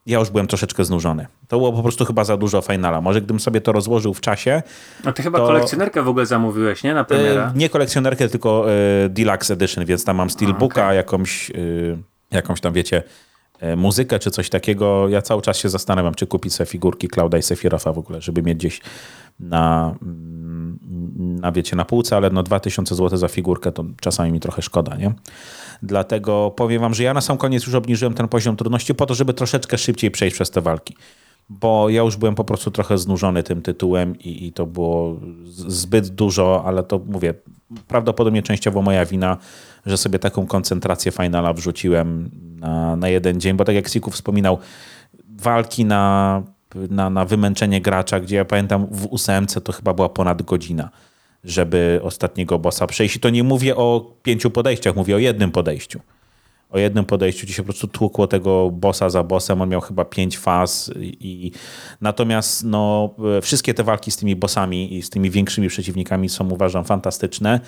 ja już byłem troszeczkę znużony. To było po prostu chyba za dużo finala. Może gdybym sobie to rozłożył w czasie. A ty chyba to... kolekcjonerkę w ogóle zamówiłeś, nie? Na premierę? E, nie kolekcjonerkę, tylko e, Deluxe Edition, więc tam mam Steelbooka, okay. jakąś, e, jakąś tam wiecie muzykę czy coś takiego. Ja cały czas się zastanawiam, czy kupić sobie figurki Clouda i Sephiroth'a w ogóle, żeby mieć gdzieś na, mm, na wiecie, na półce, ale no 2000 zł za figurkę to czasami mi trochę szkoda, nie? Dlatego powiem wam, że ja na sam koniec już obniżyłem ten poziom trudności po to, żeby troszeczkę szybciej przejść przez te walki. Bo ja już byłem po prostu trochę znużony tym tytułem i, i to było zbyt dużo, ale to mówię, prawdopodobnie częściowo moja wina, że sobie taką koncentrację finala wrzuciłem na, na jeden dzień, bo tak jak Siku wspominał, walki na, na, na wymęczenie gracza, gdzie ja pamiętam w ósemce to chyba była ponad godzina żeby ostatniego bossa przejść. I to nie mówię o pięciu podejściach, mówię o jednym podejściu. O jednym podejściu, gdzie się po prostu tłukło tego bossa za bossem. On miał chyba pięć faz. I... Natomiast no, wszystkie te walki z tymi bossami i z tymi większymi przeciwnikami są uważam fantastyczne.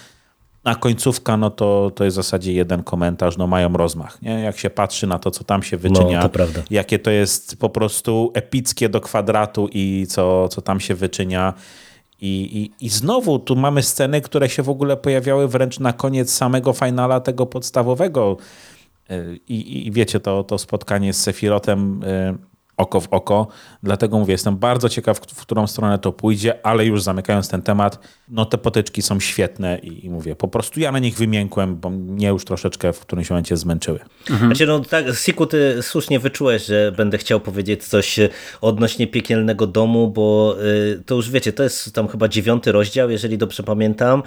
A końcówka, no to, to jest w zasadzie jeden komentarz, no mają rozmach. Nie? Jak się patrzy na to, co tam się wyczynia, no, to jakie to jest po prostu epickie do kwadratu i co, co tam się wyczynia i, i, I znowu tu mamy sceny, które się w ogóle pojawiały wręcz na koniec samego finala tego podstawowego. E, I, i wiecie, to, to spotkanie z Sefirotem, e, oko w oko. Dlatego mówię, jestem bardzo ciekaw, w którą stronę to pójdzie, ale już zamykając ten temat, no te potyczki są świetne i, i mówię, po prostu ja na nich wymiękłem, bo mnie już troszeczkę w którymś momencie zmęczyły. Mhm. Znaczy, no tak, Siku, ty słusznie wyczułeś, że będę chciał powiedzieć coś odnośnie piekielnego domu, bo y, to już wiecie, to jest tam chyba dziewiąty rozdział, jeżeli dobrze pamiętam,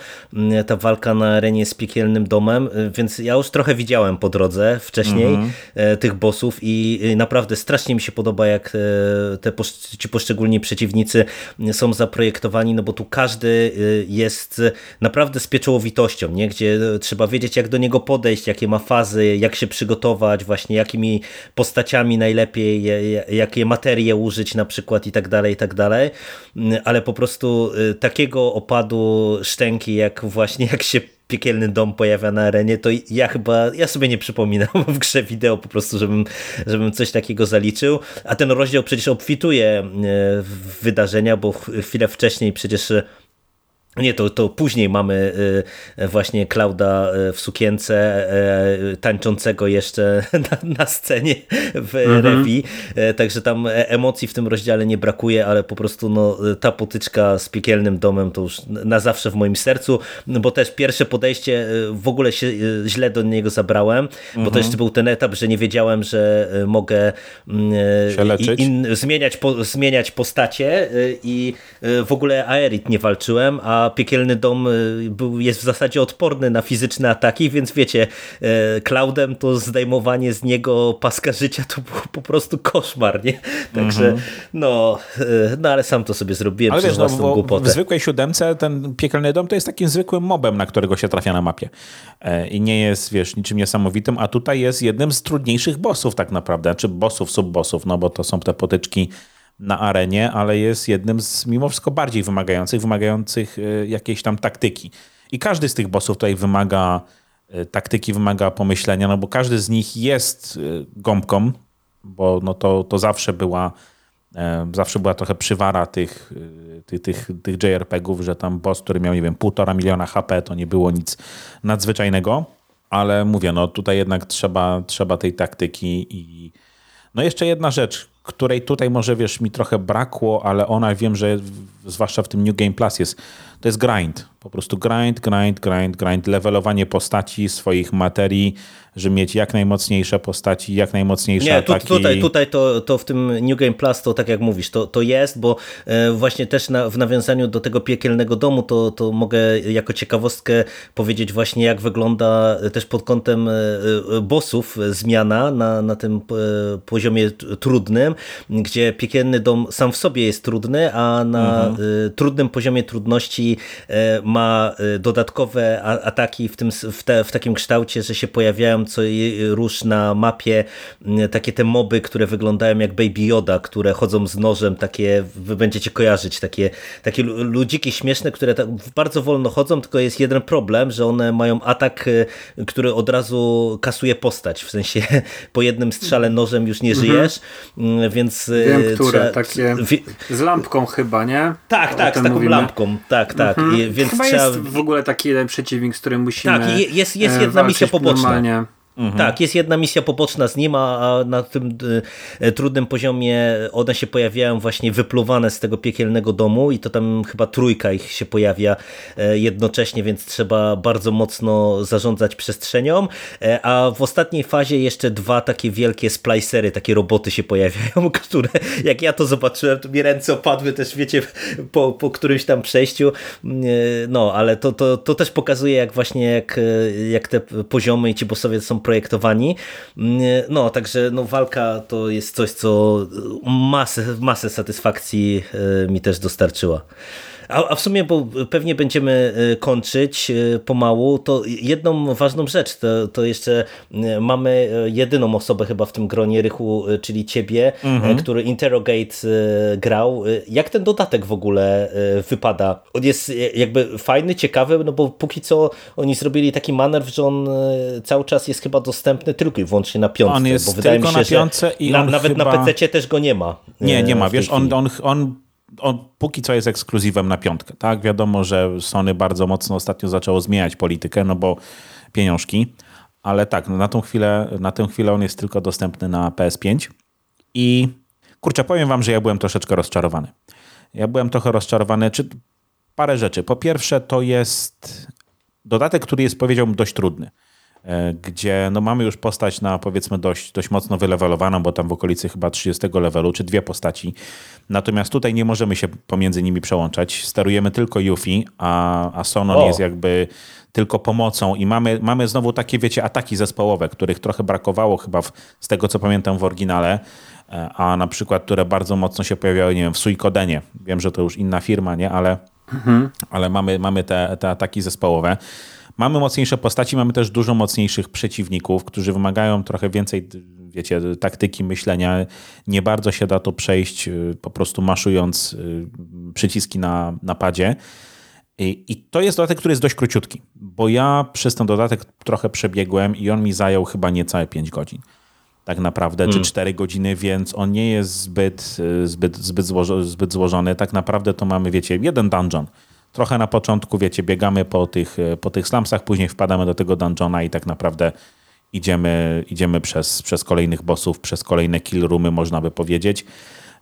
y, ta walka na arenie z piekielnym domem, y, więc ja już trochę widziałem po drodze wcześniej mhm. tych bossów i naprawdę strasznie mi się podoba podoba, jak e, te ci poszczególni przeciwnicy są zaprojektowani, no bo tu każdy e, jest naprawdę z pieczołowitością, nie? gdzie trzeba wiedzieć, jak do niego podejść, jakie ma fazy, jak się przygotować, właśnie jakimi postaciami najlepiej, jakie materie użyć na przykład i tak dalej, i tak dalej, ale po prostu e, takiego opadu szczęki, jak właśnie jak się piekielny dom pojawia na arenie, to ja chyba, ja sobie nie przypominam [laughs] w grze wideo po prostu, żebym, żebym coś takiego zaliczył, a ten rozdział przecież obfituje e, wydarzenia, bo chwilę wcześniej przecież nie, to, to później mamy y, właśnie Klauda y, w sukience y, tańczącego jeszcze [laughs] na, na scenie w mhm. Revi, także tam e, emocji w tym rozdziale nie brakuje, ale po prostu no, ta potyczka z piekielnym domem to już na zawsze w moim sercu, bo też pierwsze podejście w ogóle się źle do niego zabrałem, mhm. bo to mhm. jeszcze był ten etap, że nie wiedziałem, że mogę in, zmieniać, po, zmieniać postacie i w ogóle Aerit nie walczyłem, a piekielny dom y, był, jest w zasadzie odporny na fizyczne ataki, więc wiecie, e, Cloudem to zdejmowanie z niego paska życia to był po prostu koszmar, nie? Także -hmm. no, e, no ale sam to sobie zrobiłem ale przez wiesz, no, własną no, głupotę. W zwykłej siódemce ten piekielny dom to jest takim zwykłym mobem, na którego się trafia na mapie. E, I nie jest, wiesz, niczym niesamowitym, a tutaj jest jednym z trudniejszych bossów tak naprawdę, czy bossów, subbossów, no bo to są te potyczki na arenie, ale jest jednym z mimo wszystko bardziej wymagających, wymagających e, jakiejś tam taktyki. I każdy z tych bossów tutaj wymaga e, taktyki, wymaga pomyślenia, no bo każdy z nich jest e, gąbką, bo no to, to zawsze była zawsze była trochę przywara tych, tych, tych, tych JRPG-ów, że tam boss, który miał, nie wiem, półtora miliona HP, to nie było nic nadzwyczajnego, ale mówię, no tutaj jednak trzeba, trzeba tej taktyki i no jeszcze jedna rzecz, której tutaj może, wiesz, mi trochę brakło, ale ona wiem, że zwłaszcza w tym New Game Plus jest, to jest grind. Po prostu grind, grind, grind, grind, levelowanie postaci, swoich materii, żeby mieć jak najmocniejsze postaci, jak najmocniejsze Nie, ataki. tutaj, tutaj to, to w tym New Game Plus to tak jak mówisz, to, to jest, bo e, właśnie też na, w nawiązaniu do tego piekielnego domu to, to mogę jako ciekawostkę powiedzieć właśnie jak wygląda też pod kątem e, e, bossów zmiana na, na tym poziomie trudnym, gdzie piekielny dom sam w sobie jest trudny, a na mhm. trudnym poziomie trudności ma dodatkowe ataki w, tym, w, te, w takim kształcie, że się pojawiają co rusz na mapie takie te moby, które wyglądają jak Baby Yoda, które chodzą z nożem, takie wy będziecie kojarzyć, takie, takie ludziki śmieszne, które tak bardzo wolno chodzą, tylko jest jeden problem, że one mają atak, y, który od razu kasuje postać, w sensie [laughs] po jednym strzale nożem już nie mhm. żyjesz, mhm. więc Wiem, które, takie z lampką chyba, nie? Tak, tak, z taką mówimy. lampką, tak, tak. Mhm. I, więc chyba trzeba... jest w ogóle taki jeden przeciwnik, z którym musimy Tak, jest, jest jedna misja poboczna. Normalnie. Mhm. Tak, jest jedna misja poboczna z nim, a na tym e, trudnym poziomie one się pojawiają właśnie wypluwane z tego piekielnego domu i to tam chyba trójka ich się pojawia e, jednocześnie, więc trzeba bardzo mocno zarządzać przestrzenią, e, a w ostatniej fazie jeszcze dwa takie wielkie splicery, takie roboty się pojawiają, [laughs] które jak ja to zobaczyłem, to mi ręce opadły też, wiecie, po, po którymś tam przejściu, no, ale to, to, to też pokazuje jak właśnie jak, jak te poziomy i ci bossowie są projektowani. Mm, no, także no, walka to jest coś, co masę, masę satysfakcji e, mi też dostarczyła. A, w sumie, bo pewnie będziemy e, kończyć e, pomału, to jedną ważną rzecz, to, to jeszcze e, mamy jedyną osobę chyba w tym gronie Rychu, czyli ciebie, mhm. który Interrogate grał. Jak ten dodatek w ogóle wypada? On jest jakby fajny, ciekawy, no bo póki co oni zrobili taki manewr, że on cały czas jest chyba dostępny tylko i wyłącznie na piątce. On jest bo wydaje mi się, na piątce i na, nawet chyba... na PC też go nie ma. Nie, nie ma. Wiesz, on, on, on on póki co jest ekskluzywem na piątkę. Tak, wiadomo, że Sony bardzo mocno ostatnio zaczęło zmieniać politykę, no bo pieniążki, ale tak, no na tą chwilę, na tę chwilę on jest tylko dostępny na PS5 i kurczę, powiem wam, że ja byłem troszeczkę rozczarowany. Ja byłem trochę rozczarowany, czy parę rzeczy. Po pierwsze, to jest dodatek, który jest, powiedziałbym, dość trudny. E, gdzie no mamy już postać na powiedzmy dość, dość mocno wylewelowaną, bo tam w okolicy chyba 30 levelu, czy dwie postaci. Natomiast tutaj nie możemy się pomiędzy nimi przełączać. Sterujemy tylko Yuffie, a, a Sonon o. jest jakby tylko pomocą i mamy, mamy znowu takie, wiecie, ataki zespołowe, których trochę brakowało chyba w, z tego, co pamiętam w oryginale, e, a na przykład, które bardzo mocno się pojawiały, nie wiem, w Suikodenie. Wiem, że to już inna firma, nie, ale, mhm. ale mamy, mamy te, te ataki zespołowe. Mamy mocniejsze postaci, mamy też dużo mocniejszych przeciwników, którzy wymagają trochę więcej, wiecie, taktyki myślenia. Nie bardzo się da to przejść y, po prostu maszując y, przyciski na, na padzie. I, to jest dodatek, który jest dość króciutki, bo ja przez ten dodatek trochę przebiegłem i on mi zajął chyba niecałe 5 godzin. Tak naprawdę, hmm. czy 4 godziny, więc on nie jest zbyt, y, zbyt, zbyt, złożony, zbyt złożony. Tak naprawdę to mamy, wiecie, jeden dungeon trochę na początku, wiecie, biegamy po tych, e, po tych slumsach, później wpadamy do tego dungeona i tak naprawdę idziemy, idziemy przez, przez kolejnych bossów, przez kolejne kill roomy, można by powiedzieć.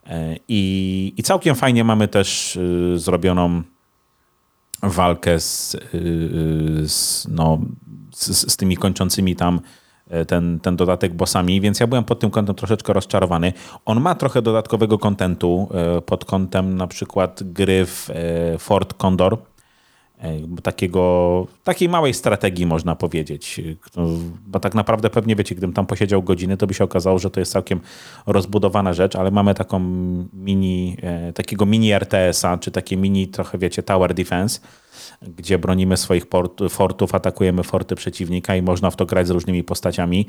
E, I, i całkiem fajnie mamy też e, zrobioną walkę z, z, no, z, z tymi kończącymi tam ten, ten dodatek bossami, więc ja byłem pod tym kątem troszeczkę rozczarowany. On ma trochę dodatkowego kontentu e, pod kątem na przykład gry w e, Fort Condor, takiego, takiej małej strategii można powiedzieć, bo tak naprawdę pewnie wiecie, gdybym tam posiedział godziny, to by się okazało, że to jest całkiem rozbudowana rzecz, ale mamy taką mini, takiego mini RTS-a, czy takie mini trochę wiecie, tower defense, gdzie bronimy swoich port, fortów, atakujemy forty przeciwnika i można w to grać z różnymi postaciami.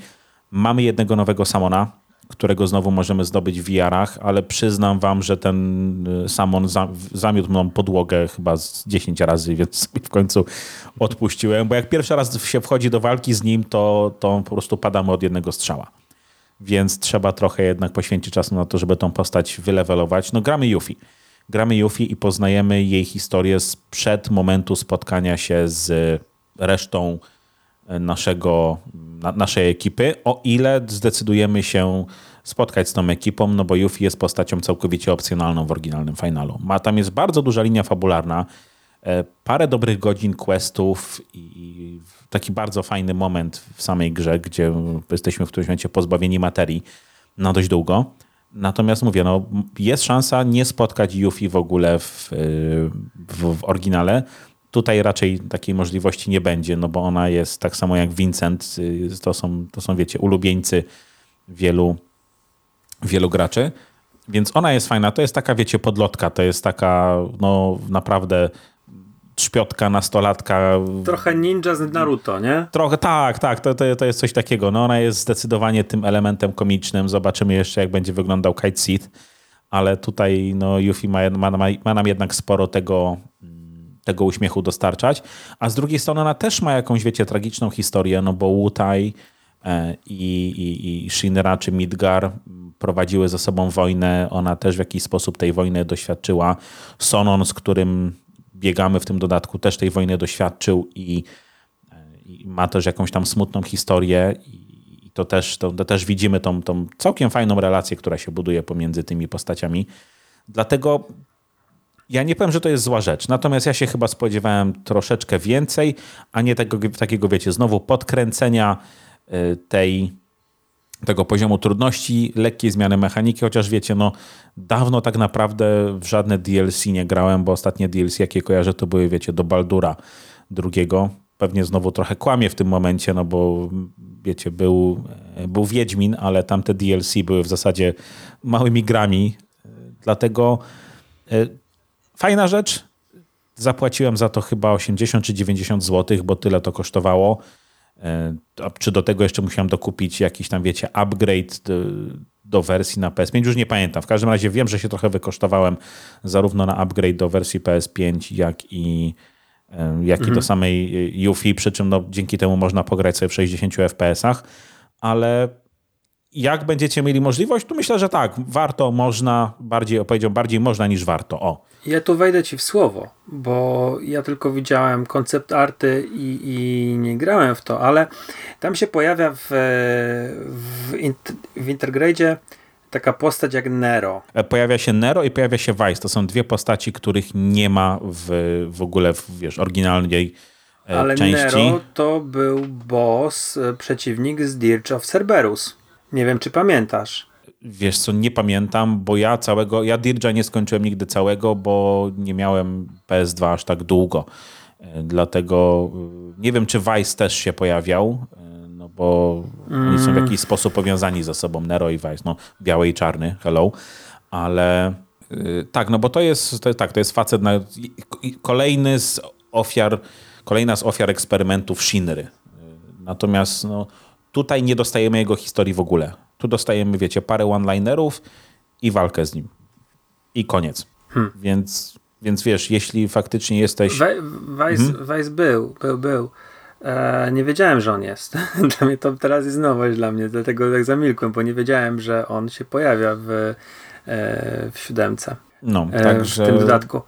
Mamy jednego nowego Samona, którego znowu możemy zdobyć w VR-ach, ale przyznam wam, że ten y, Samon zamiótł mną podłogę chyba z 10 razy, więc [laughs] w końcu odpuściłem, bo jak pierwszy raz się wchodzi do walki z nim, to, to po prostu padamy od jednego strzała. Więc trzeba trochę jednak poświęcić czasu na to, żeby tą postać wylewelować. No gramy Yuffie gramy Yuffie i poznajemy jej historię sprzed momentu spotkania się z resztą naszego, na, naszej ekipy, o ile zdecydujemy się spotkać z tą ekipą, no bo Yuffie jest postacią całkowicie opcjonalną w oryginalnym finalu. Ma, tam jest bardzo duża linia fabularna, e, parę dobrych godzin questów i taki bardzo fajny moment w samej grze, gdzie jesteśmy w którymś momencie pozbawieni materii na dość długo. Natomiast mówię, no, jest szansa nie spotkać Yuffie w ogóle w, w, w oryginale. Tutaj raczej takiej możliwości nie będzie, no bo ona jest tak samo jak Vincent. Y, to są, to są wiecie, ulubieńcy wielu, wielu graczy. Więc ona jest fajna. To jest taka, wiecie, podlotka. To jest taka, no naprawdę trzpiotka, nastolatka. Trochę ninja z Naruto, nie? Trochę, tak, tak, to, to, to jest coś takiego. No ona jest zdecydowanie tym elementem komicznym. Zobaczymy jeszcze, jak będzie wyglądał Kite Seed, ale tutaj no, Yuffie ma, ma, ma nam jednak sporo tego, tego uśmiechu dostarczać. A z drugiej strony ona też ma jakąś, wiecie, tragiczną historię, no bo Wutai e, i, i, i Shinra czy Midgar prowadziły ze sobą wojnę. Ona też w jakiś sposób tej wojny doświadczyła. Sonon, z którym biegamy w tym dodatku, też tej wojny doświadczył i, i ma też jakąś tam smutną historię i to też, to, to też widzimy tą, tą całkiem fajną relację, która się buduje pomiędzy tymi postaciami. Dlatego ja nie powiem, że to jest zła rzecz. Natomiast ja się chyba spodziewałem troszeczkę więcej, a nie tego, takiego, wiecie, znowu podkręcenia y, tej tego poziomu trudności, lekkie zmiany mechaniki, chociaż wiecie, no dawno tak naprawdę w żadne DLC nie grałem, bo ostatnie DLC, jakie kojarzę, to były, wiecie, do Baldura drugiego. Pewnie znowu trochę kłamie w tym momencie, no bo wiecie, był, był Wiedźmin, ale tamte DLC były w zasadzie małymi grami, dlatego e, fajna rzecz, zapłaciłem za to chyba 80 czy 90 zł, bo tyle to kosztowało. E, czy do tego jeszcze musiałem dokupić jakiś tam, wiecie, upgrade do, do wersji na PS5? Już nie pamiętam. W każdym razie wiem, że się trochę wykosztowałem zarówno na upgrade do wersji PS5, jak i, e, jak mhm. i do samej Yuffie, przy czym no, dzięki temu można pograć sobie w 60 FPS-ach, ale jak będziecie mieli możliwość, to myślę, że tak, warto, można, bardziej, powiedział, bardziej można niż warto. O. Ja tu wejdę ci w słowo, bo ja tylko widziałem koncept arty i, i nie grałem w to, ale tam się pojawia w, w, w Intergrade taka postać jak Nero. E, pojawia się Nero i pojawia się Vice. To są dwie postaci, których nie ma w, w ogóle w wiesz, oryginalnej e, Ale części. Nero to był boss, e, przeciwnik z Dirge of Cerberus. Nie wiem, czy pamiętasz. Wiesz co, nie pamiętam, bo ja całego, ja Dirge'a nie skończyłem nigdy całego, bo nie miałem PS2 aż tak długo. Dlatego nie wiem, czy Vice też się pojawiał bo mm. oni są w jakiś sposób powiązani ze sobą, Nero i Vice, no biały i czarny, hello, ale yy, tak, no bo to jest, to, tak, to jest facet, na, kolejny z ofiar, kolejna z ofiar eksperymentów Shinry. Natomiast no, tutaj nie dostajemy jego historii w ogóle. Tu dostajemy, wiecie, parę one-linerów i walkę z nim. I koniec. Hmm. Więc, więc wiesz, jeśli faktycznie jesteś... Vice, hmm? Vice był, był, był. E, nie wiedziałem, że on jest. [laughs] dla mnie to teraz jest nowość dla mnie, dlatego tak zamilkłem, bo nie wiedziałem, że on się pojawia w, e, w siódemce. No, e, także... W tym dodatku.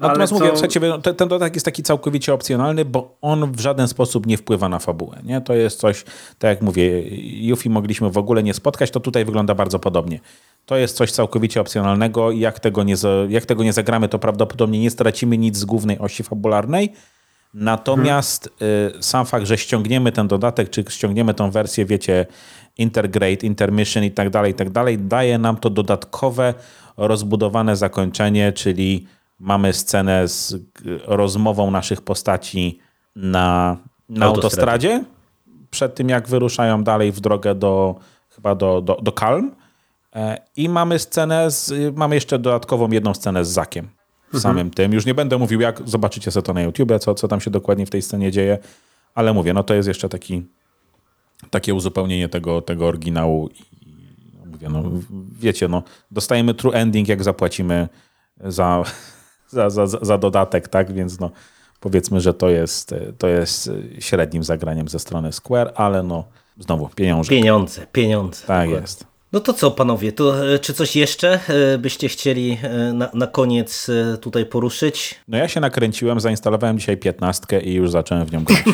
Natomiast mówię, co... ciebie, no, ten, ten dodatek jest taki całkowicie opcjonalny, bo on w żaden sposób nie wpływa na fabułę. Nie? To jest coś, tak jak mówię, Yuffie mogliśmy w ogóle nie spotkać, to tutaj wygląda bardzo podobnie. To jest coś całkowicie opcjonalnego i jak tego nie, jak tego nie zagramy, to prawdopodobnie nie stracimy nic z głównej osi fabularnej, Natomiast hmm. sam fakt, że ściągniemy ten dodatek, czy ściągniemy tą wersję, wiecie, Intergrade, Intermission i tak dalej, i tak dalej, daje nam to dodatkowe, rozbudowane zakończenie, czyli mamy scenę z rozmową naszych postaci na, na autostradzie, przed tym jak wyruszają dalej w drogę do chyba do, do, do Kalm. E, I mamy scenę, z, mamy jeszcze dodatkową jedną scenę z Zakiem w mhm. samym tym. Już nie będę mówił, jak zobaczycie sobie to na YouTubie, co, co tam się dokładnie w tej scenie dzieje, ale mówię, no to jest jeszcze taki, takie uzupełnienie tego, tego oryginału. I mówię, no, wiecie, no, dostajemy true ending, jak zapłacimy za, za, za, za dodatek, tak? Więc no, powiedzmy, że to jest, to jest średnim zagraniem ze strony Square, ale no, znowu pieniądze. Pieniądze, pieniądze. Tak jest. No to co panowie, to e, czy coś jeszcze e, byście chcieli e, na, na koniec tutaj poruszyć? No ja się nakręciłem, zainstalowałem dzisiaj piętnastkę i już zacząłem w nią grać. [laughs] [laughs]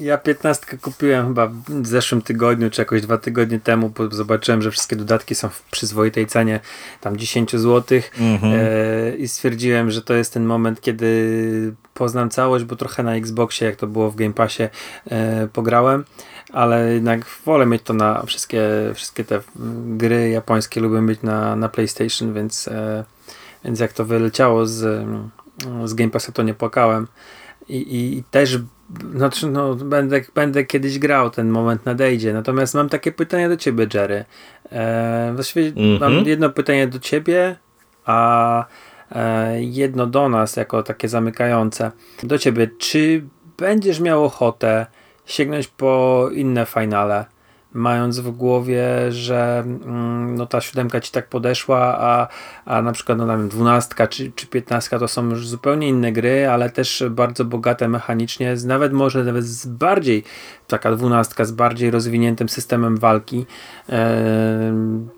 ja piętnastkę kupiłem chyba w zeszłym tygodniu, czy jakoś dwa tygodnie temu, bo zobaczyłem, że wszystkie dodatki są w przyzwoitej cenie, tam 10 zł mhm. i stwierdziłem, że to jest ten moment, kiedy poznam całość, bo trochę na Xboxie, jak to było w Game Passie, pograłem ale jednak wolę mieć to na wszystkie, wszystkie te gry japońskie lubię mieć na, na PlayStation, więc, e, więc jak to wyleciało z, z Game Passa to nie płakałem i, i też znaczy, no, będę, będę kiedyś grał, ten moment nadejdzie. Natomiast mam takie pytanie do ciebie, Jerry. E, właściwie mm -hmm. mam jedno pytanie do ciebie, a e, jedno do nas, jako takie zamykające. Do ciebie, czy będziesz miał ochotę sięgnąć po inne finale, mając w głowie, że mm, no, ta siódemka ci tak podeszła, a, a na przykład no, wiem, dwunastka czy, czy piętnastka to są już zupełnie inne gry, ale też bardzo bogate mechanicznie, nawet może nawet z bardziej, taka dwunastka z bardziej rozwiniętym systemem walki,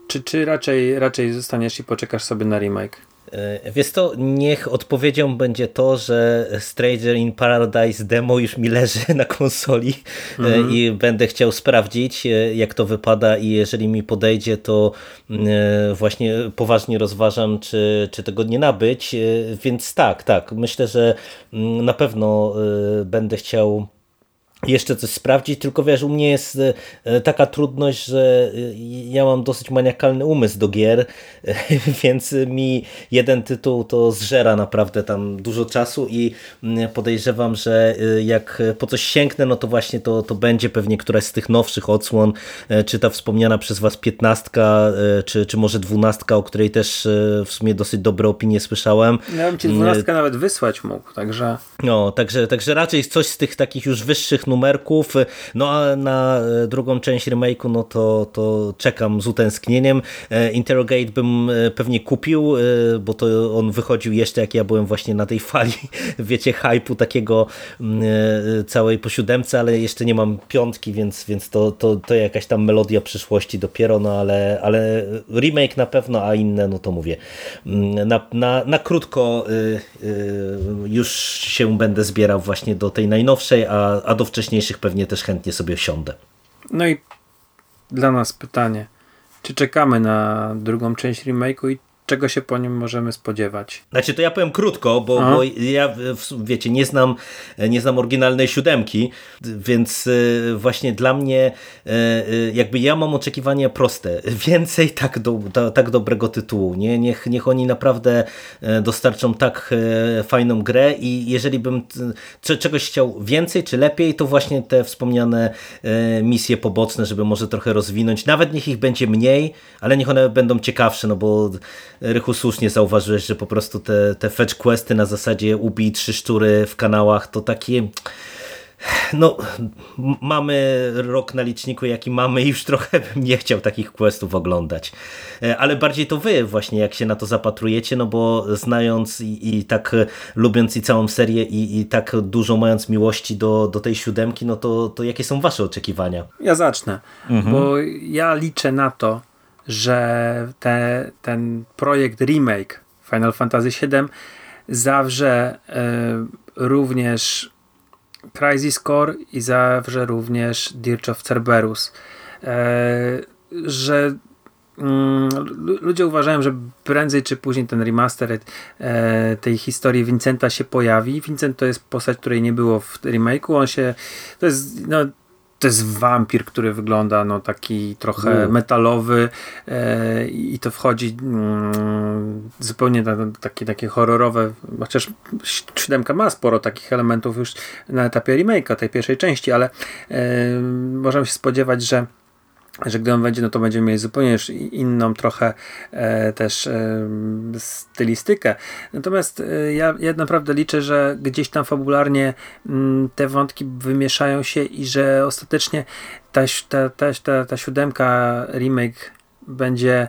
czy, czy raczej, raczej zostaniesz i poczekasz sobie na remake? E, wiesz to, niech odpowiedzią będzie to, że Stranger in Paradise demo już mi leży [laughs] na konsoli e, mhm. i będę chciał sprawdzić, e, jak to wypada i jeżeli mi podejdzie, to właśnie poważnie rozważam, czy, czy tego nie nabyć, więc tak, tak, myślę, że na pewno będę chciał jeszcze coś sprawdzić, tylko wiesz, u mnie jest e, taka trudność, że e, ja mam dosyć maniakalny umysł do gier, [laughs] więc mi jeden tytuł to zżera naprawdę tam dużo czasu i mm, podejrzewam, że e, jak po coś sięgnę, no to właśnie to, to będzie pewnie któraś z tych nowszych odsłon, czy ta wspomniana przez was piętnastka, czy, czy może dwunastka, o której też w sumie dosyć dobre opinie słyszałem. Ja bym ci dwunastkę nawet wysłać mógł, także... No, także, także raczej coś z tych takich już wyższych numerków. No a na e, drugą część remake'u no to, to czekam z utęsknieniem. E, Interrogate bym e, pewnie kupił, bo to on wychodził jeszcze jak ja byłem właśnie na tej [laughs] fali, wiecie, hypu takiego mm, całej po siódemce, ale jeszcze nie mam piątki, więc, więc to, to, to jakaś tam melodia przyszłości dopiero, no ale, ale remake na pewno, a inne, no to mówię, mm, na, na, na krótko już się będę zbierał właśnie do tej najnowszej, a, a do wcześniejszych pewnie też chętnie sobie wsiądę. No i dla nas pytanie. czy czekamy na drugą część remake'u i czego się po nim możemy spodziewać? Znaczy to ja powiem krótko, bo, bo ja wiecie, nie znam, nie znam oryginalnej siódemki, więc e, właśnie dla mnie e, e, jakby ja mam oczekiwania proste. [laughs] Więcej tak, do, tak dobrego tytułu. Nie? Niech, niech oni naprawdę dostarczą tak fajną grę i jeżeli bym czegoś chciał więcej czy lepiej, to właśnie te wspomniane misje poboczne, żeby może trochę rozwinąć. Nawet niech ich będzie mniej, ale niech one będą ciekawsze, no bo Rychu słusznie zauważyłeś, że po prostu te, te fetch questy na zasadzie ubij trzy szczury w kanałach to takie no, mamy rok na liczniku, jaki mamy i już trochę bym nie chciał takich questów oglądać. E, ale bardziej to wy właśnie, jak się na to zapatrujecie, no bo znając i, i tak lubiąc i całą serię i, i tak dużo mając miłości do, do tej siódemki, no to, to jakie są wasze oczekiwania? Ja zacznę, mhm. bo ja liczę na to, że te, ten projekt remake Final Fantasy VII zawrze y, również Crisis Core i zawrze również Dirge of Cerberus. Y, że mm, ludzie uważają, że prędzej czy później ten remaster e, tej historii Vincenta się pojawi. Vincent to jest postać, której nie było w remake'u. On się, to jest no, to jest wampir, który wygląda no taki trochę U. metalowy e, i to wchodzi mm, zupełnie na, takie, takie horrorowe, chociaż siódemka ma sporo takich elementów już na etapie remake'a tej pierwszej części, ale e, możemy się spodziewać, że że gdy on będzie, no to będziemy mieli zupełnie inną trochę e, też e, stylistykę. Natomiast e, ja, ja naprawdę liczę, że gdzieś tam fabularnie m, mm, te wątki wymieszają się i że ostatecznie ta, ta, ta, ta, ta siódemka remake będzie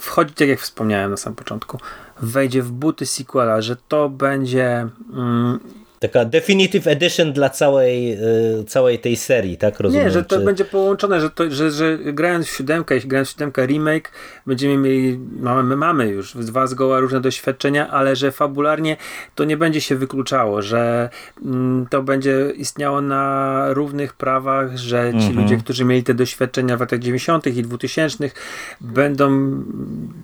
wchodzić, tak jak wspomniałem na samym początku, wejdzie w buty sequela, że to będzie mm, Taka definitive edition dla całej, y, całej tej serii, tak? Rozumiem, Nie, że to czy... będzie połączone, że, to, że, że grając w siódemkę, jeśli grając w siódemkę remake, będziemy mieli, mamy, my mamy już dwa zgoła różne doświadczenia, ale że fabularnie to nie będzie się wykluczało, że mm, to będzie istniało na równych prawach, że ci mhm. ludzie, którzy mieli te doświadczenia w latach 90. i 2000 będą,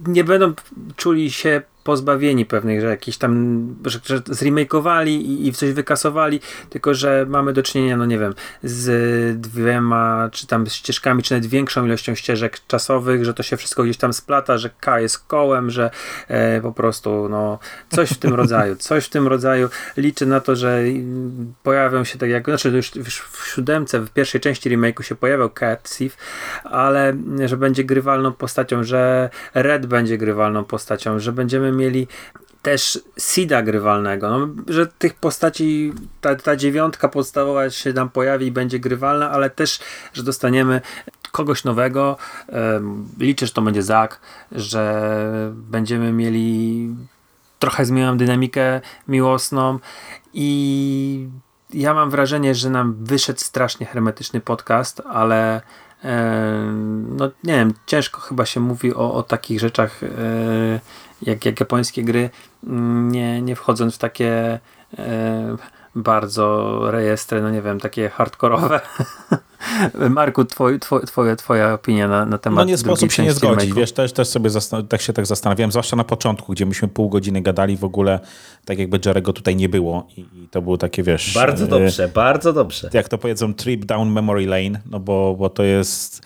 nie będą czuli się pozbawieni pewnych, że jakieś tam, że, że zremakeowali i, i coś wykasowali, tylko że mamy do czynienia, no nie wiem, z dwiema, czy tam ścieżkami, czy nawet większą ilością ścieżek czasowych, że to się wszystko gdzieś tam splata, że K jest kołem, że e, po prostu, no, coś w tym [laughs] rodzaju, coś w tym rodzaju. Liczę na to, że pojawią się tak jak, znaczy już, już w siódemce, w pierwszej części remake'u się pojawiał Cat Thief, ale że będzie grywalną postacią, że Red będzie grywalną postacią, że będziemy mieli też Sida grywalnego, no, że tych postaci, ta, ta dziewiątka podstawowa się nam pojawi i będzie grywalna, ale też, że dostaniemy kogoś nowego. Liczę, że to będzie Zak, że będziemy mieli trochę zmienioną dynamikę miłosną i ja mam wrażenie, że nam wyszedł strasznie hermetyczny podcast, ale no nie wiem, ciężko chyba się mówi o, o takich rzeczach e, jak, jak japońskie gry, mm, nie, nie wchodząc w takie e, bardzo rejestry, no nie wiem, takie hardkorowe. [laughs] Marku, twoj, twoj, twoja, twoja opinia na, na temat No nie sposób się nie zgodzić, wiesz, też, też sobie tak się tak zastanawiałem, zwłaszcza na początku, gdzie myśmy pół godziny gadali w ogóle, tak jakby Jerego tutaj nie było i, i to było takie, wiesz... Bardzo e, dobrze, bardzo dobrze. Jak to powiedzą, trip down memory lane, no bo, bo to jest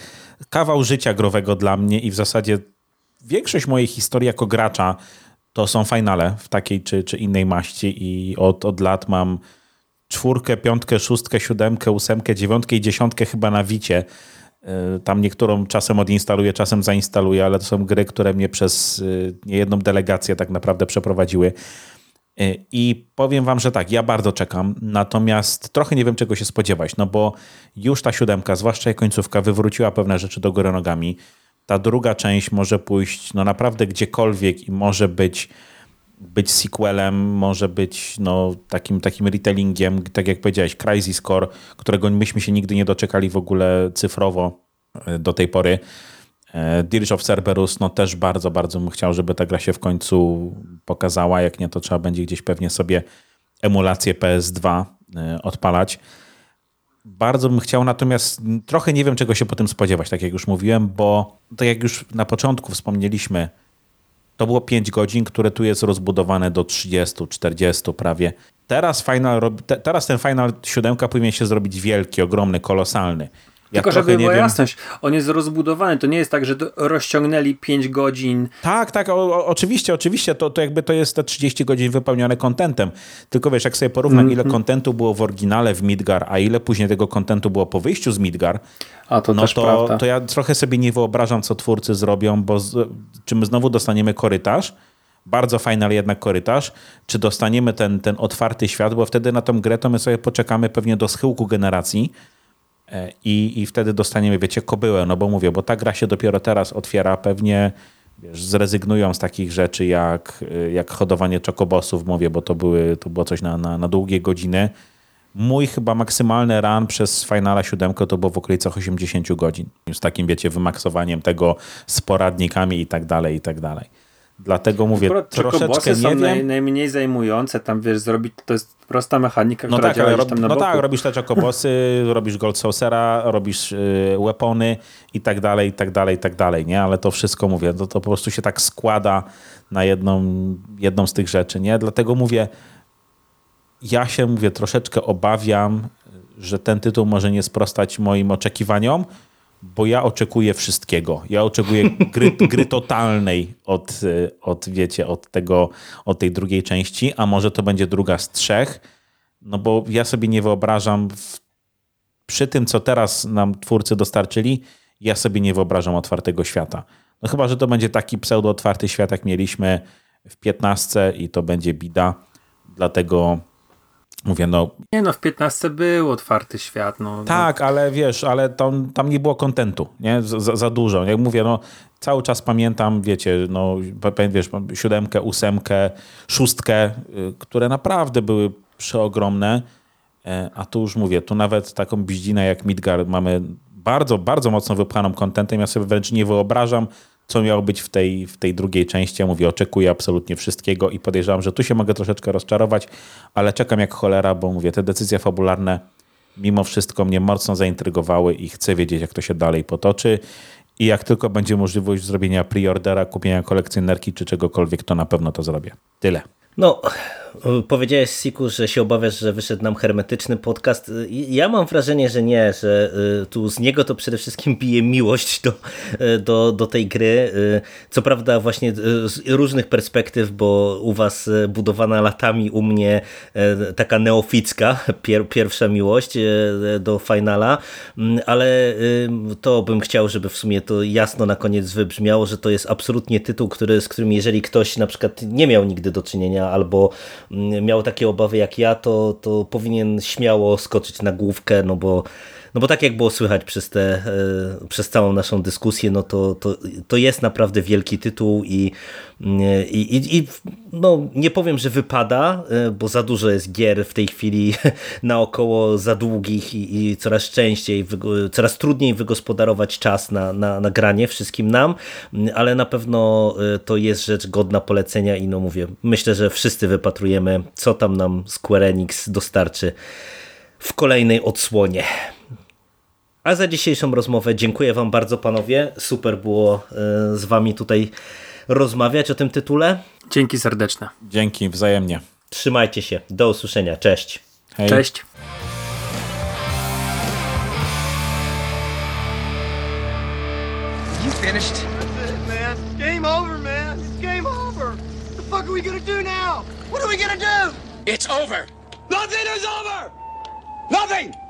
kawał życia growego dla mnie i w zasadzie większość mojej historii jako gracza to są finale w takiej czy, czy innej maści i od, od lat mam czwórkę, piątkę, szóstkę, siódemkę, ósemkę, dziewiątkę i dziesiątkę chyba na wicie. Y, tam niektórą czasem odinstaluję, czasem zainstaluję, ale to są gry, które mnie przez y, niejedną delegację tak naprawdę przeprowadziły. Y, I powiem wam, że tak, ja bardzo czekam, natomiast trochę nie wiem czego się spodziewać, no bo już ta siódemka, zwłaszcza jej końcówka, wywróciła pewne rzeczy do góry nogami ta druga część może pójść no naprawdę gdziekolwiek i może być, być sequelem, może być no, takim, takim retellingiem, tak jak powiedziałeś, Crisis Core, którego myśmy się nigdy nie doczekali w ogóle cyfrowo e, do tej pory. E, Dirge of Cerberus, no też bardzo, bardzo bym chciał, żeby ta gra się w końcu pokazała. Jak nie, to trzeba będzie gdzieś pewnie sobie emulację PS2 e, odpalać Bardzo bym chciał, natomiast trochę nie wiem, czego się po tym spodziewać, tak jak już mówiłem, bo tak jak już na początku wspomnieliśmy, to było 5 godzin, które tu jest rozbudowane do 30, 40 prawie. Teraz, final, teraz ten Final 7 powinien się zrobić wielki, ogromny, kolosalny. Ja Tylko żeby była jasność, on jest rozbudowany, to nie jest tak, że rozciągnęli 5 godzin. Tak, tak, o, o, oczywiście, oczywiście, to, to jakby to jest te 30 godzin wypełnione kontentem. Tylko wiesz, jak sobie porównam, mm -hmm. ile kontentu było w oryginale w Midgar, a ile później tego kontentu było po wyjściu z Midgar, a to no też to, prawda. to ja trochę sobie nie wyobrażam, co twórcy zrobią, bo z, czy my znowu dostaniemy korytarz, bardzo fajny, ale jednak korytarz, czy dostaniemy ten, ten otwarty świat, bo wtedy na tą grę to my sobie poczekamy pewnie do schyłku generacji, i, i wtedy dostaniemy, wiecie, kobyłę, no bo mówię, bo ta gra się dopiero teraz otwiera, pewnie wiesz, zrezygnują z takich rzeczy jak, e, jak hodowanie czokobosów, mówię, bo to, były, to było coś na, na, na długie godziny. Mój chyba maksymalny run przez Finala 7 to było w okolicach 80 godzin. Z takim, wiecie, wymaksowaniem tego z poradnikami i tak dalej, i tak dalej. Dlatego mówię, Akurat troszeczkę nie są wiem. Naj, najmniej zajmujące, tam wiesz, zrobić, to jest prosta mechanika, no która tak, działa rob, tam na No boku. tak, robisz te czokobosy, [laughs] robisz Gold Saucera, robisz y, weapony i tak dalej, i tak dalej, i tak dalej, nie? Ale to wszystko, mówię, to, to po prostu się tak składa na jedną, jedną z tych rzeczy, nie? Dlatego mówię, ja się, mówię, troszeczkę obawiam, że ten tytuł może nie sprostać moim oczekiwaniom, bo ja oczekuję wszystkiego. Ja oczekuję gry, gry totalnej od, od, wiecie, od tego, od tej drugiej części, a może to będzie druga z trzech, no bo ja sobie nie wyobrażam w, przy tym, co teraz nam twórcy dostarczyli, ja sobie nie wyobrażam otwartego świata. No chyba, że to będzie taki pseudo-otwarty świat, jak mieliśmy w 15 i to będzie bida. Dlatego Mówię, no... Nie no, w 15 był otwarty świat. No, tak, no. ale wiesz, ale tam, tam nie było kontentu, nie? Za, za, dużo. Jak mówię, no cały czas pamiętam, wiecie, no wiesz, siódemkę, ósemkę, szóstkę, y, które naprawdę były przeogromne, e, a tu już mówię, tu nawet taką biździnę jak Midgard mamy bardzo, bardzo mocno wypchaną kontentem. Ja sobie wręcz nie wyobrażam, co miało być w tej, w tej drugiej części. Ja mówię, oczekuję absolutnie wszystkiego i podejrzewam, że tu się mogę troszeczkę rozczarować, ale czekam jak cholera, bo mówię, te decyzje fabularne mimo wszystko mnie mocno zaintrygowały i chcę wiedzieć, jak to się dalej potoczy. I jak tylko będzie możliwość zrobienia preordera, kupienia kolekcjonerki czy czegokolwiek, to na pewno to zrobię. Tyle. No, powiedziałeś Siku, że się obawiasz, że wyszedł nam hermetyczny podcast. Ja mam wrażenie, że nie, że y, tu z niego to przede wszystkim bije miłość do, y, do, do tej gry. Y, co prawda właśnie z różnych perspektyw, bo u was budowana latami, u mnie taka neoficka, pier, pierwsza miłość do finala, mm, ale to bym chciał, żeby w sumie to jasno na koniec wybrzmiało, że to jest absolutnie tytuł, który, z którym jeżeli ktoś na przykład nie miał nigdy do czynienia albo miał takie obawy jak ja, to, to powinien śmiało skoczyć na główkę, no bo no bo tak jak było słychać przez, te, e, przez całą naszą dyskusję, no to, to, to jest naprawdę wielki tytuł i, i, i, i no nie powiem, że wypada, e, bo za dużo jest gier w tej chwili [laughs] naokoło za długich i, i coraz częściej, coraz trudniej wygospodarować czas na, na, na granie wszystkim nam, ale na pewno e, to jest rzecz godna polecenia i no mówię, myślę, że wszyscy wypatrujemy, co tam nam Square Enix dostarczy w kolejnej odsłonie. A za dzisiejszą rozmowę dziękuję Wam bardzo, panowie. Super było e, z Wami tutaj rozmawiać o tym tytule. Dzięki serdeczne. Dzięki, wzajemnie. Trzymajcie się. Do usłyszenia. Cześć. Hej. Cześć. You finished? That's it, man. Game over, man. It's game over. What the fuck are we gonna do now? What are we gonna do? It's over. Nothing is over! Nothing!